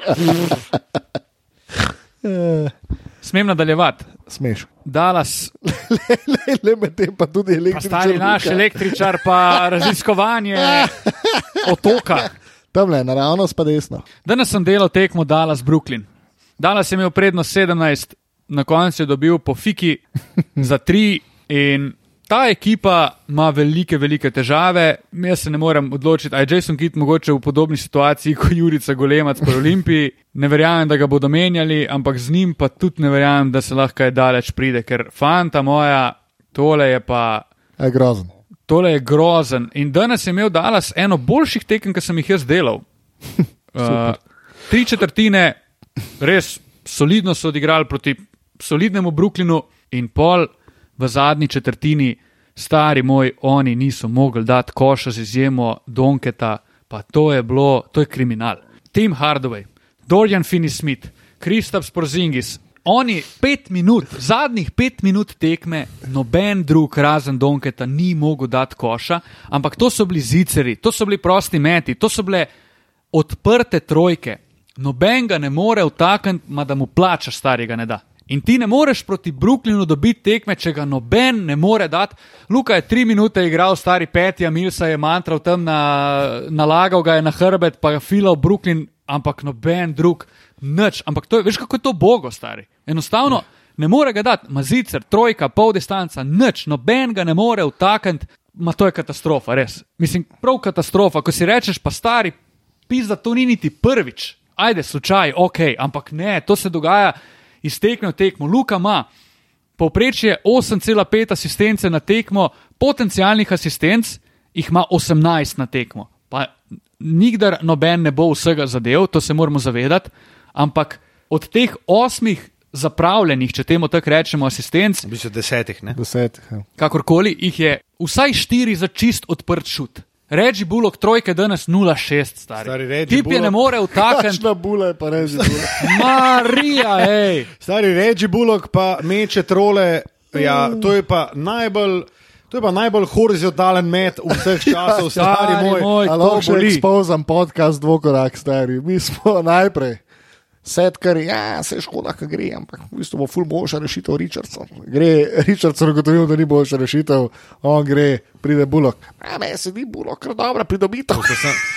Smem nadaljevati. Smeš. Dallas, Le, le med tem pa tudi pa električar. stari naš električar, pa raziskovanje otoka. Tam le, naravnost pa desno. Danes sem delal tekmo Dallas Brooklyn. Dallas je imel prednost 17, na koncu je dobil po fiki za 3 in ta ekipa ima velike, velike težave. Jaz se ne morem odločiti, ali je Jason Kidd mogoče v podobni situaciji kot Jurica Golemac pri Olimpiji. Ne verjamem, da ga bodo menjali, ampak z njim pa tudi ne verjamem, da se lahko kaj daleč pride, ker fanta moja, tole je pa. Je grozen. Tole je grozen. In danes je imel Dallas eno boljših tekem, ki sem jih jaz delal. Uh, tri četrtine, res solidno so odigrali proti solidnemu Brooklynu, in pol v zadnji četrtini, stari moj, oni niso mogli dati koša z izjemo Donketa, pa to je bilo, to je kriminal. Tim Hardaway, Dorian Finney-Smith, Kristaps Porzingis. Oni pet minut, zadnjih pet minut tekme, noben drug razen Donketa ni mogel dati koša, ampak to so bili ziceri, to so bili prosti meti, to so bile odprte trojke. Noben ga ne more vtakniti, ma da mu plačaš, starega ne da. In ti ne moreš proti Brooklynu dobiti tekme, če ga noben ne more dati. Luka je tri minute igral, stari peti, a Milsa je mantral tam, na, nalagal ga je na hrbet, pa je filal Brooklyn, ampak noben drug, nič. Ampak to je, veš, kako je to bogo, stari. Enostavno ne more ga dati, mazicer, trojka, pol distanca, nič, noben ga ne more vtakniti. Ma to je katastrofa, res. Mislim, prav katastrofa. Ko si rečeš, pa stari, pisa, to ni niti prvič. Ajde, slučaj, ok, ampak ne, to se dogaja iz tekme v tekmo. Luka ima povprečje 8,5 asistence na tekmo, potencijalnih asistenc jih ima 18 na tekmo. Pa nikdar noben ne bo vsega zadev, to se moramo zavedati, ampak od teh osmih zapravljenih, če temu tako rečemo, asistenc, V bistvu desetih, ne? Desetih. ja. kakorkoli, jih je vsaj štiri za čist odprt šut. Reči Bullock trojke danes 0,6 stari. Stari Reggie Tip je ne Bullock. more vtakniti. Kakšna bula je pa reži. Marija, hej. Stari Reggie Bullock pa meče trole, ja, to je pa najbolj. To je pa najbolj horizontalen met vseh časov, stari Stari moj. moj. Lahko še boli. ekspozam podcast dvokorak stari. Mi smo najprej. Setkar, ja, se škoda, kaj gre, ampak v bistvu bo ful boljša rešitev Richardson. Gre Richardson, ugotovil, da ni boljša rešitev, on gre, pride Bullock. A me se ni Bullock, ker dobra pridobitev.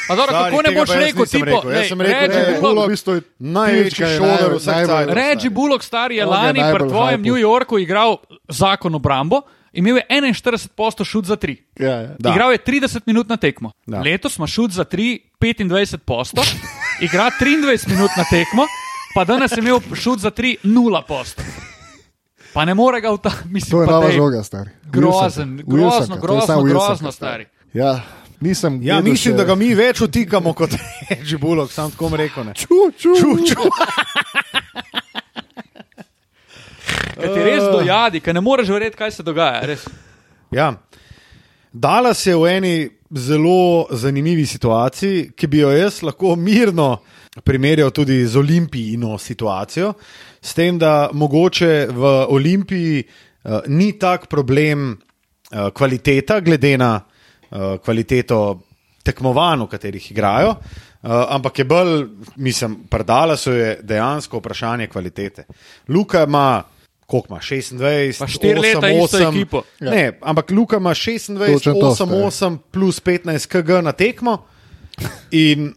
Pa dobro, kako ne boš rekel, tipo, rekel. Jaz sem rekel, da je Bullock v bistvu je največji je šoder vseh cajtov. Reggie Bullock, star je je lani pri tvojem. New Yorku igral zakon obrambo, imel je 41% šut za 3. Ja, ja. Igral je 30 minut na tekmo. Da. Letos ima šut za 3, 25%, igra 23 minut na tekmo, pa danes je imel šut za 3, 0%. Pa ne more ga v ta, mislim, To je pa nova žoga, stari. Grozen, Wilsonka. grozno, je grozno, grozno, stari. Ja, nisem. Ja, gledal mislim, še- da ga mi več utikamo kot Reggie Bullock, sam tako rekel. Ne. Ču, ču, Ču, ču. Ker ti res dojadi, ker ne moreš verjeti, kaj se dogaja. Res. Ja. Dallas je v eni zelo zanimivi situaciji, ki bi jo jaz lahko mirno primerjal tudi z olimpijino situacijo, s tem, da mogoče v Olimpiji uh, ni tak problem uh, kvaliteta, glede na uh, kvaliteto tekmovanj, v katerih igrajo. Uh, ampak je bolj, mislim, predala so je dejansko vprašanje kvalitete. Luka ima, koliko ima, 26, Pa štiri leta 8, isto 8, ekipo. Ja. Ne, ampak Luka ima 26, Točno to, 8, 8 plus 15 kg na tekmo. In,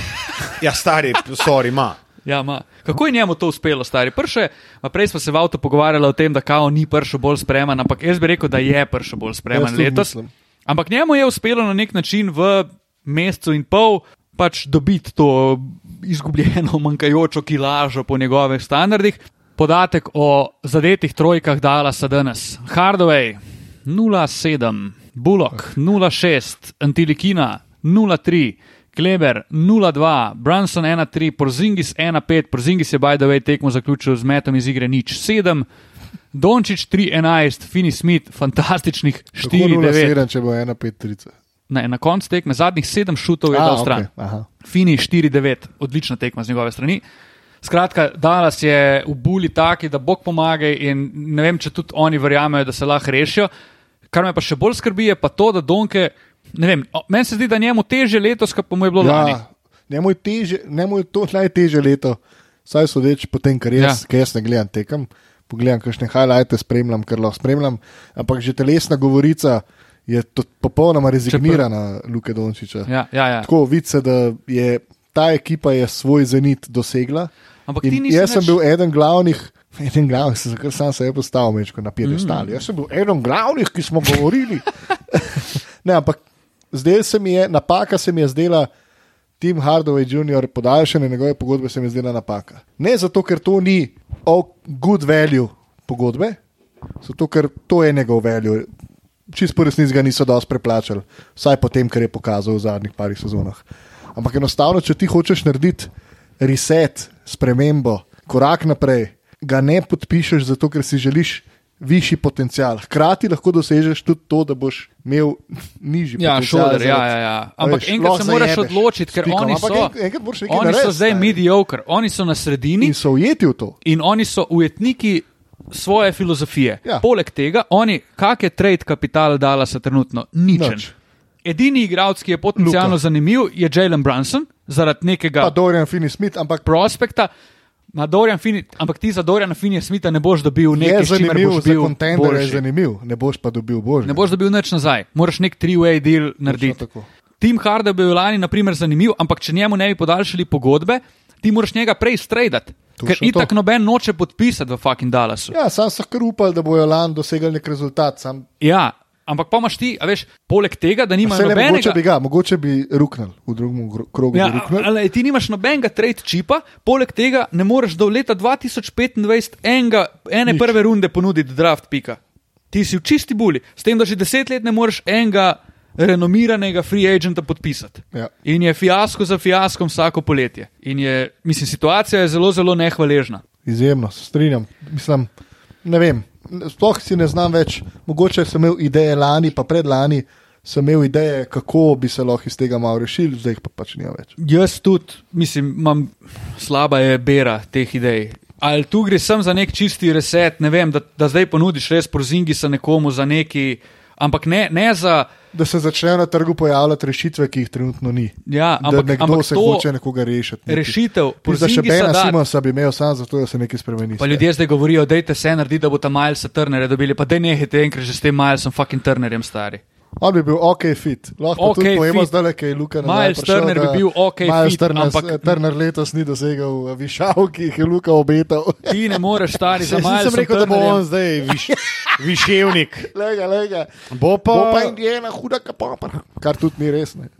ja, stari, sorry, ima. Ja, ma. Kako je njemu to uspelo, stari? Prše, prej smo se v avtu pogovarjali o tem, da kao ni prišel bolj spreman, ampak jaz bi rekel, da je prišel bolj spreman letos. mislim. Ampak njemu je uspelo na nek način v mesecu in pol pač dobiti to izgubljeno, manjkajočo kilažo po njegovih standardih. Podatek o zadetih trojkah Dallasa danes. Hardaway 0,7, Bullock 0,6, Antilikina 0,3. Kleber 0-2, Brunson 1-3, Porzingis 1-5, Porzingis je by the way tekmo zaključil z metom iz igre nič 7, Dončić 3-11, Fini Smith fantastičnih 4-9. če bo 1-5-30. Na, na koncu tekme zadnjih 7 šutov je dal stran. Okay. Fini 4-9, odlična tekma z njegove strani. Skratka, Dallas je v buli taki, da Bog pomaga in ne vem, če tudi oni verjamejo, da se lahko rešijo. Kar me pa še bolj skrbi, je pa to, da Donke ne vem, meni se zdi, da njemu teže letos, kot pa mu je bilo lani. Ja, njemu je, teže, njemu je to najtežje leto, saj so reči potem, ker jaz, ja. jaz ne gledam tekem, pogledam kakšne highlighte, spremljam, ker lahko spremljam, ampak že telesna govorica je popolnoma rezignirana Luke Dončiča. Ja, ja, ja. Tako vice, da je ta ekipa je svoj zenit dosegla. Jaz sem bil eden glavnih. Eden glavnih, se zakaj sam se je postavil, mečko na piedestal. Mm. Jaz sem bil eden glavnih, ki smo govorili. ne, ampak zdaj se mi je, napaka se mi je zdela, Tim Hardaway Jr. podaljšanje njegove pogodbe se mi je zdela napaka. Ne zato, ker to ni good value pogodbe, zato ker to je njegov value. Čisto po resnici ga niso dosti preplačali, vsaj po tem, kar je pokazal v zadnjih parih sezonah. Ampak enostavno, če ti hočeš narediti reset, spremembo, korak naprej, ga ne podpišeš zato, ker si želiš višji potencial. Hkrati lahko dosežeš tudi to, da boš imel nižji ja, potencial. Šoder, ja, ja, ja. Ampak veš, enkrat se moraš odločiti, ker oni so, enkrat oni narediti, so zdaj mediocre, oni so na sredini in so ujeti v to. In oni so ujetniki svoje filozofije. Ja. Poleg tega, oni, kak je trade kapital dala se trenutno? Ničen. Nič. Edini igralec, ki je potencialno Luka. zanimiv, je Jalen Brunson, zaradi nekega. Pa Dorian Finney-Smith, ampak. Prospekta. Fini, ampak ti za Dorjana Finija Smita ne boš dobil nekaj, kar je zanimivo. Za kontender je zanimiv, ne boš pa dobil božje. Ne boš dobil nič nazaj, moraš nek three-way deal narediti. Tim Harda je bil lani, naprimer, zanimiv, ampak če njemu ne bi podaljšali pogodbe, ti moraš njega prej stradati. Ker itak noben noče podpisati v fucking Dallasu. Ja, sam sem kar upal, da bojo lani dosegli nek rezultat. Sam... Ja, Ampak pa imaš ti, veš, poleg tega, da nimaš nobenega. Mogoče bi ga, mogoče bi ruknil v drugem krogu. Ja, ali ti nimaš nobenega trade čipa, poleg tega ne moreš do leta 2025 enega, ene Nič. prve runde ponuditi draft pika. Ti si v čisti buli, s tem, da že deset let ne moreš enega renomiranega free agenta podpisati. Ja. In je fiasko za fiaskom vsako poletje. In je, mislim, situacija je zelo, zelo nehvaležna. Izjemno, se strinjam. Mislim, ne vem sploh si ne znam več. Mogoče sem imel ideje lani, pa predlani. Sem imel ideje, kako bi se lahko iz tega malo rešili, zdaj pa pač ni več. Jaz tudi, mislim, imam slaba je bera teh idej. Ali tu gre sem za nek čisti reset, ne vem, da, da zdaj ponudiš res prozingi za nekomu, za neki, ampak ne, ne za da se začnejo na trgu pojavljati rešitve, ki jih trenutno ni. Ja, ampak, da nekdo ampak se hoče nekoga rešiti. Neki. Rešitev, za še Bena Simonsa bi imel sam zato, da se nekaj spremeni. Pa ljudje zdaj govorijo, da je se narediti, da bo ta Miles Turner dobili, pa da ne nehite enkrat že s tem Milesom fucking Turnerjem stari. On bi bil ok, fit. Lahko okay, tudi pojemo zdaj, da je Luka na Miles Turner bi bil ok, Miles fit. Turner, ampak Turner letos ni dosegel višav, ki jih je Luka obetal. Ti ne moreš stari za Miles. Jaz sem rekel, da bo on zdaj viš, viševnik. lega, lega. Bo pa, bo pa indijena huda kapopra. Kar tudi ni res. Ne.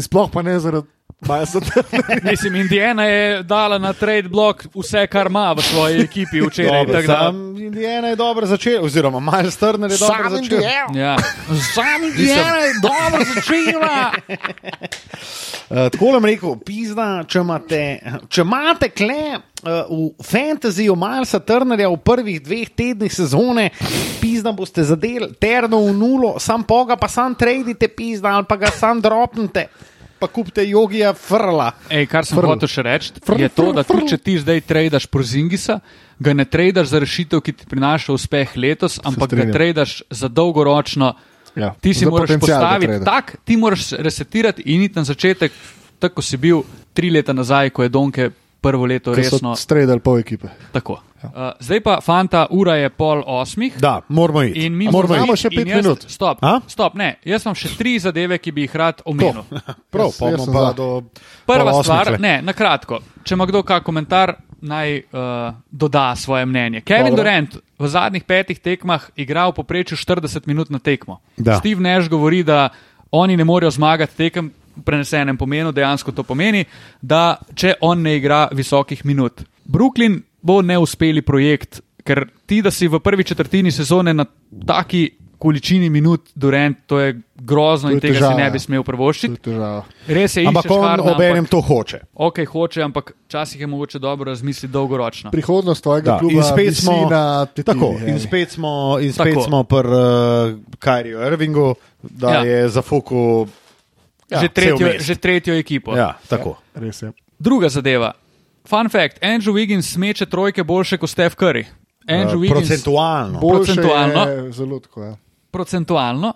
Sploh pa ne zaradi Mislim, Indijana je dala na trade block vse, kar ima v svoji ekipi včeraj. Dobre, da... Indijana je dobro začela, oziroma Miles Turner je dobro začela. Ja. Sam Indijana je dobro začela. uh, tako vam rekel, pizda, če imate, če imate kle. Uh, v fantasyju Milesa Turnerja v prvih dveh tednih sezone, pizda boste zadeli, terno v nulo, sam poga pa sam tradite, pizda ali pa ga sam dropnite pa kupite jogija frla. Ej, kar sem hotel še reči, je to, da tudi če ti zdaj tradaš prozingisa, ga ne tradaš za rešitev, ki ti prinaša uspeh letos, ampak ga tradaš za dolgoročno. Ja, ti si moraš postaviti tak, ti moraš resetirati in iti na začetek, tako si bil tri leta nazaj, ko je Donke prvo leto resno. Stredal pol ekipe. Tako. Uh, zdaj pa, fanta, ura je pol osmih. Da, moramo iti. In mi moramo. Imamo še pet jaz, minut. Stop, stop, ne. Jaz imam še tri zadeve, ki bi jih rad omenil. Prav, pa bomo pa do. Prva stvar, ne, na kratko. Če ima kdo kak komentar, naj uh, doda svoje mnenje. Kevin Dobro. Durant v zadnjih petih tekmah igral poprečju 40 minut na tekmo. Da. Steve Nash govori, da oni ne morejo zmagati tekem prenesenem pomenu dejansko to pomeni, da če on ne igra visokih minut. Brooklyn bo neuspeli projekt, ker ti, da si v prvi četrtini sezone na taki količini minut Durant, to je grozno To in je tega težava, si ne bi smel težava. Res je, Ampak on Hardena, obenem ampak- to hoče. Ok, hoče, ampak včasih je mogoče dobro razmisliti dolgoročno. Prihodnost tvojega Da, kluba in spet smo, na tetivi, tako, in spet smo, in spet Tako. smo pri uh, Kyriju Irvingu, da Ja. ja. je za fuku. Ja, že, tretjo, že tretjo ekipo. Ja, tako. Res je. Druga zadeva. Fun fact: Andrew Wiggins smeče trojke boljše kot Steph Curry. Andrew Uh, Wiggins procentualno. Procentualno. je Zelo tako. Ja. procentualno.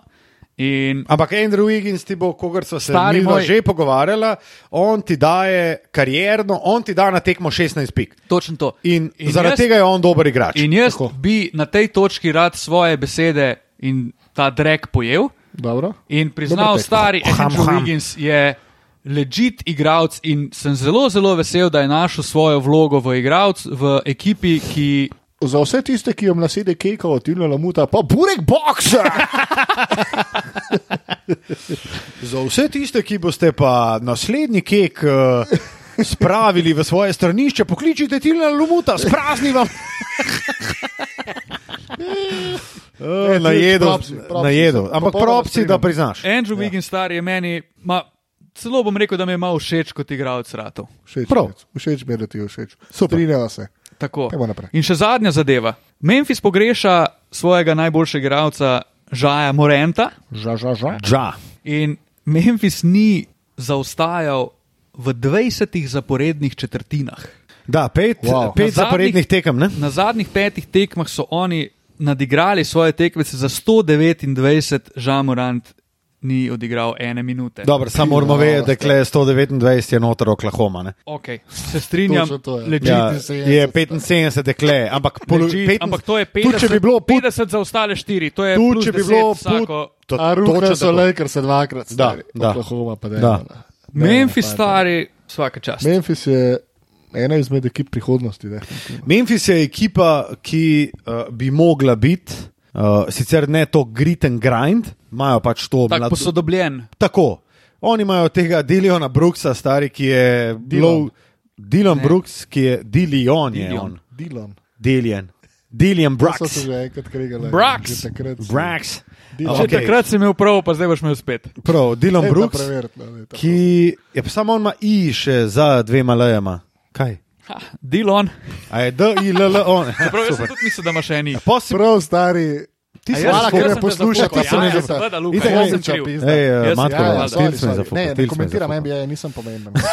In Ampak Andrew Wiggins ti bo, kogar so se midva moj- že pogovarjala, on ti daje karjerno, on ti da na tekmo 16 pik. točno to. In, In in zaradi jaz- tega je on dober igrač. In jaz Tako. bi na tej točki rad svoje besede in ta drek pojel Dobro. in priznal, stari Ham, Andrew ham. Wiggins je legit igralec in sem zelo, zelo vesel, da je našel svojo vlogo v igralcu, v ekipi, ki. Za vse tiste, ki jim nasede kekov, tilno lamuta, pa burek boxa! Za vse tiste, ki boste pa naslednji kek uh, spravili v svoje stranišče, pokličite Tilna Lumuta, sprazni vam. Uh, najedo, propsi, propsi najedo. so. Ampak propsi, da priznaš. Andrew ja. Wiggins star je meni, ma, celo bom rekel, da mi je malo všeč kot igralec ratov. Všeč, Prav. mi je, všeč mi je, da ti je všeč. Strinjava se. Tako. In še zadnja zadeva. Memphis pogreša svojega najboljšega igralca Žaja Morenta Ža, ža, ža. Dža. in Memphis ni zaostajal v 20 zaporednih četrtinah. Da, pet, Wow. pet Na zaporednih zadnjih- tekem, ne? Na zadnjih petih tekmah so oni nadigrali svoje tekmece za 129, Žan Morant ni odigral ene minute. Dobro, samo moramo vedeti, da je kle 129 je noter Oklahoma. Ne? Okay, se strinjam, to je. legit. Ja, 75 je 75 dekle, ampak, polo, Legit, pet, ampak to je 50, tudi če bi bilo put, 50 za ostale štiri, to je plus če bi 10 bilo vsako. to, A točno so. Lakers se dvakrat. stari. da. Oklahoma pa Da. da. Memphis stari, vsaka čast. Memphis je ena izmed ekip prihodnosti. definitivno. Memphis je ekipa, ki uh, bi mogla biti, uh, sicer ne to grit and grind, imajo pač to Tako mlad- posodobljen. Tako. Oni imajo tega Diliona Brooksa, stari, ki je Dilon, Dilon Ne. Brooks, ki je Dilion, je Dilion. on. Dillon. Dilion. Dilion To so Brooks. se že enkrat kregali. Brax. Brax. Dillon. Že Okej. takrat si imel prav, pa zdaj boš imel spet. Prav, Dilon Brooks, preveriti, no, dajte. ki je pa samo on ima i še za dvema lejama. Kaj? Ha, Dilon. A je D, I, L, L, on. Prav, jaz sem tudi mislil, da imaš še eni. Pa si Prav stari. ti si Hvala, sem- ker me sem te poslušate, zafukal. ti se mi Ja, ja, jaz sem ča, kriv. pizda. Ej, sem- Matko, ja, ja, ja, stil sem sorry. zafukal. Ne, ne sem komentiram. NBA, nisem pomemben.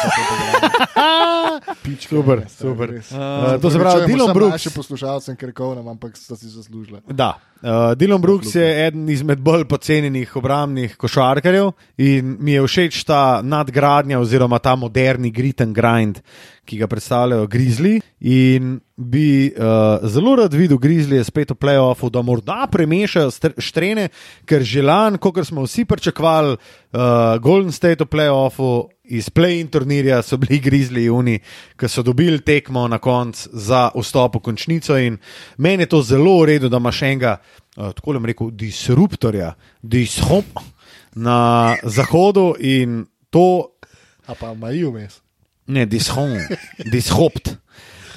Pička, Super, super. Uh, to se pravi, Dilon Brooks. Našim poslušalcem, ker kovnam, ampak sta si zaslužila. Da. Uh, Dylan Brooks je eden izmed bolj pocenjenih obrambnih košarkarjev in mi je všeč ta nadgradnja oziroma ta moderni grit and grind, ki ga predstavljajo Grizzly. In bi uh, zelo rad videl Grizzly spet v playoffu, da morda premešajo štrene, ker že lani, kot smo vsi pričakovali, uh, Golden State v playoffu. Iz play-in turnirja so bili Grizzly Juni, ki so dobili tekmo na koncu za vstop v končnico. In meni je to zelo v redu, da imaš enega, uh, tako bom rekel, disruptorja, dishop na zahodu in to, A pa maju mes. ne, dishom, dishopt.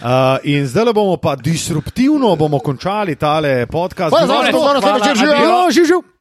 Uh, in zdaj bomo pa disruptivno bomo končali tale podcast. Hvala za Konec. to, da ste Hvala, večer adijo. živeli. Ja, živ, živ.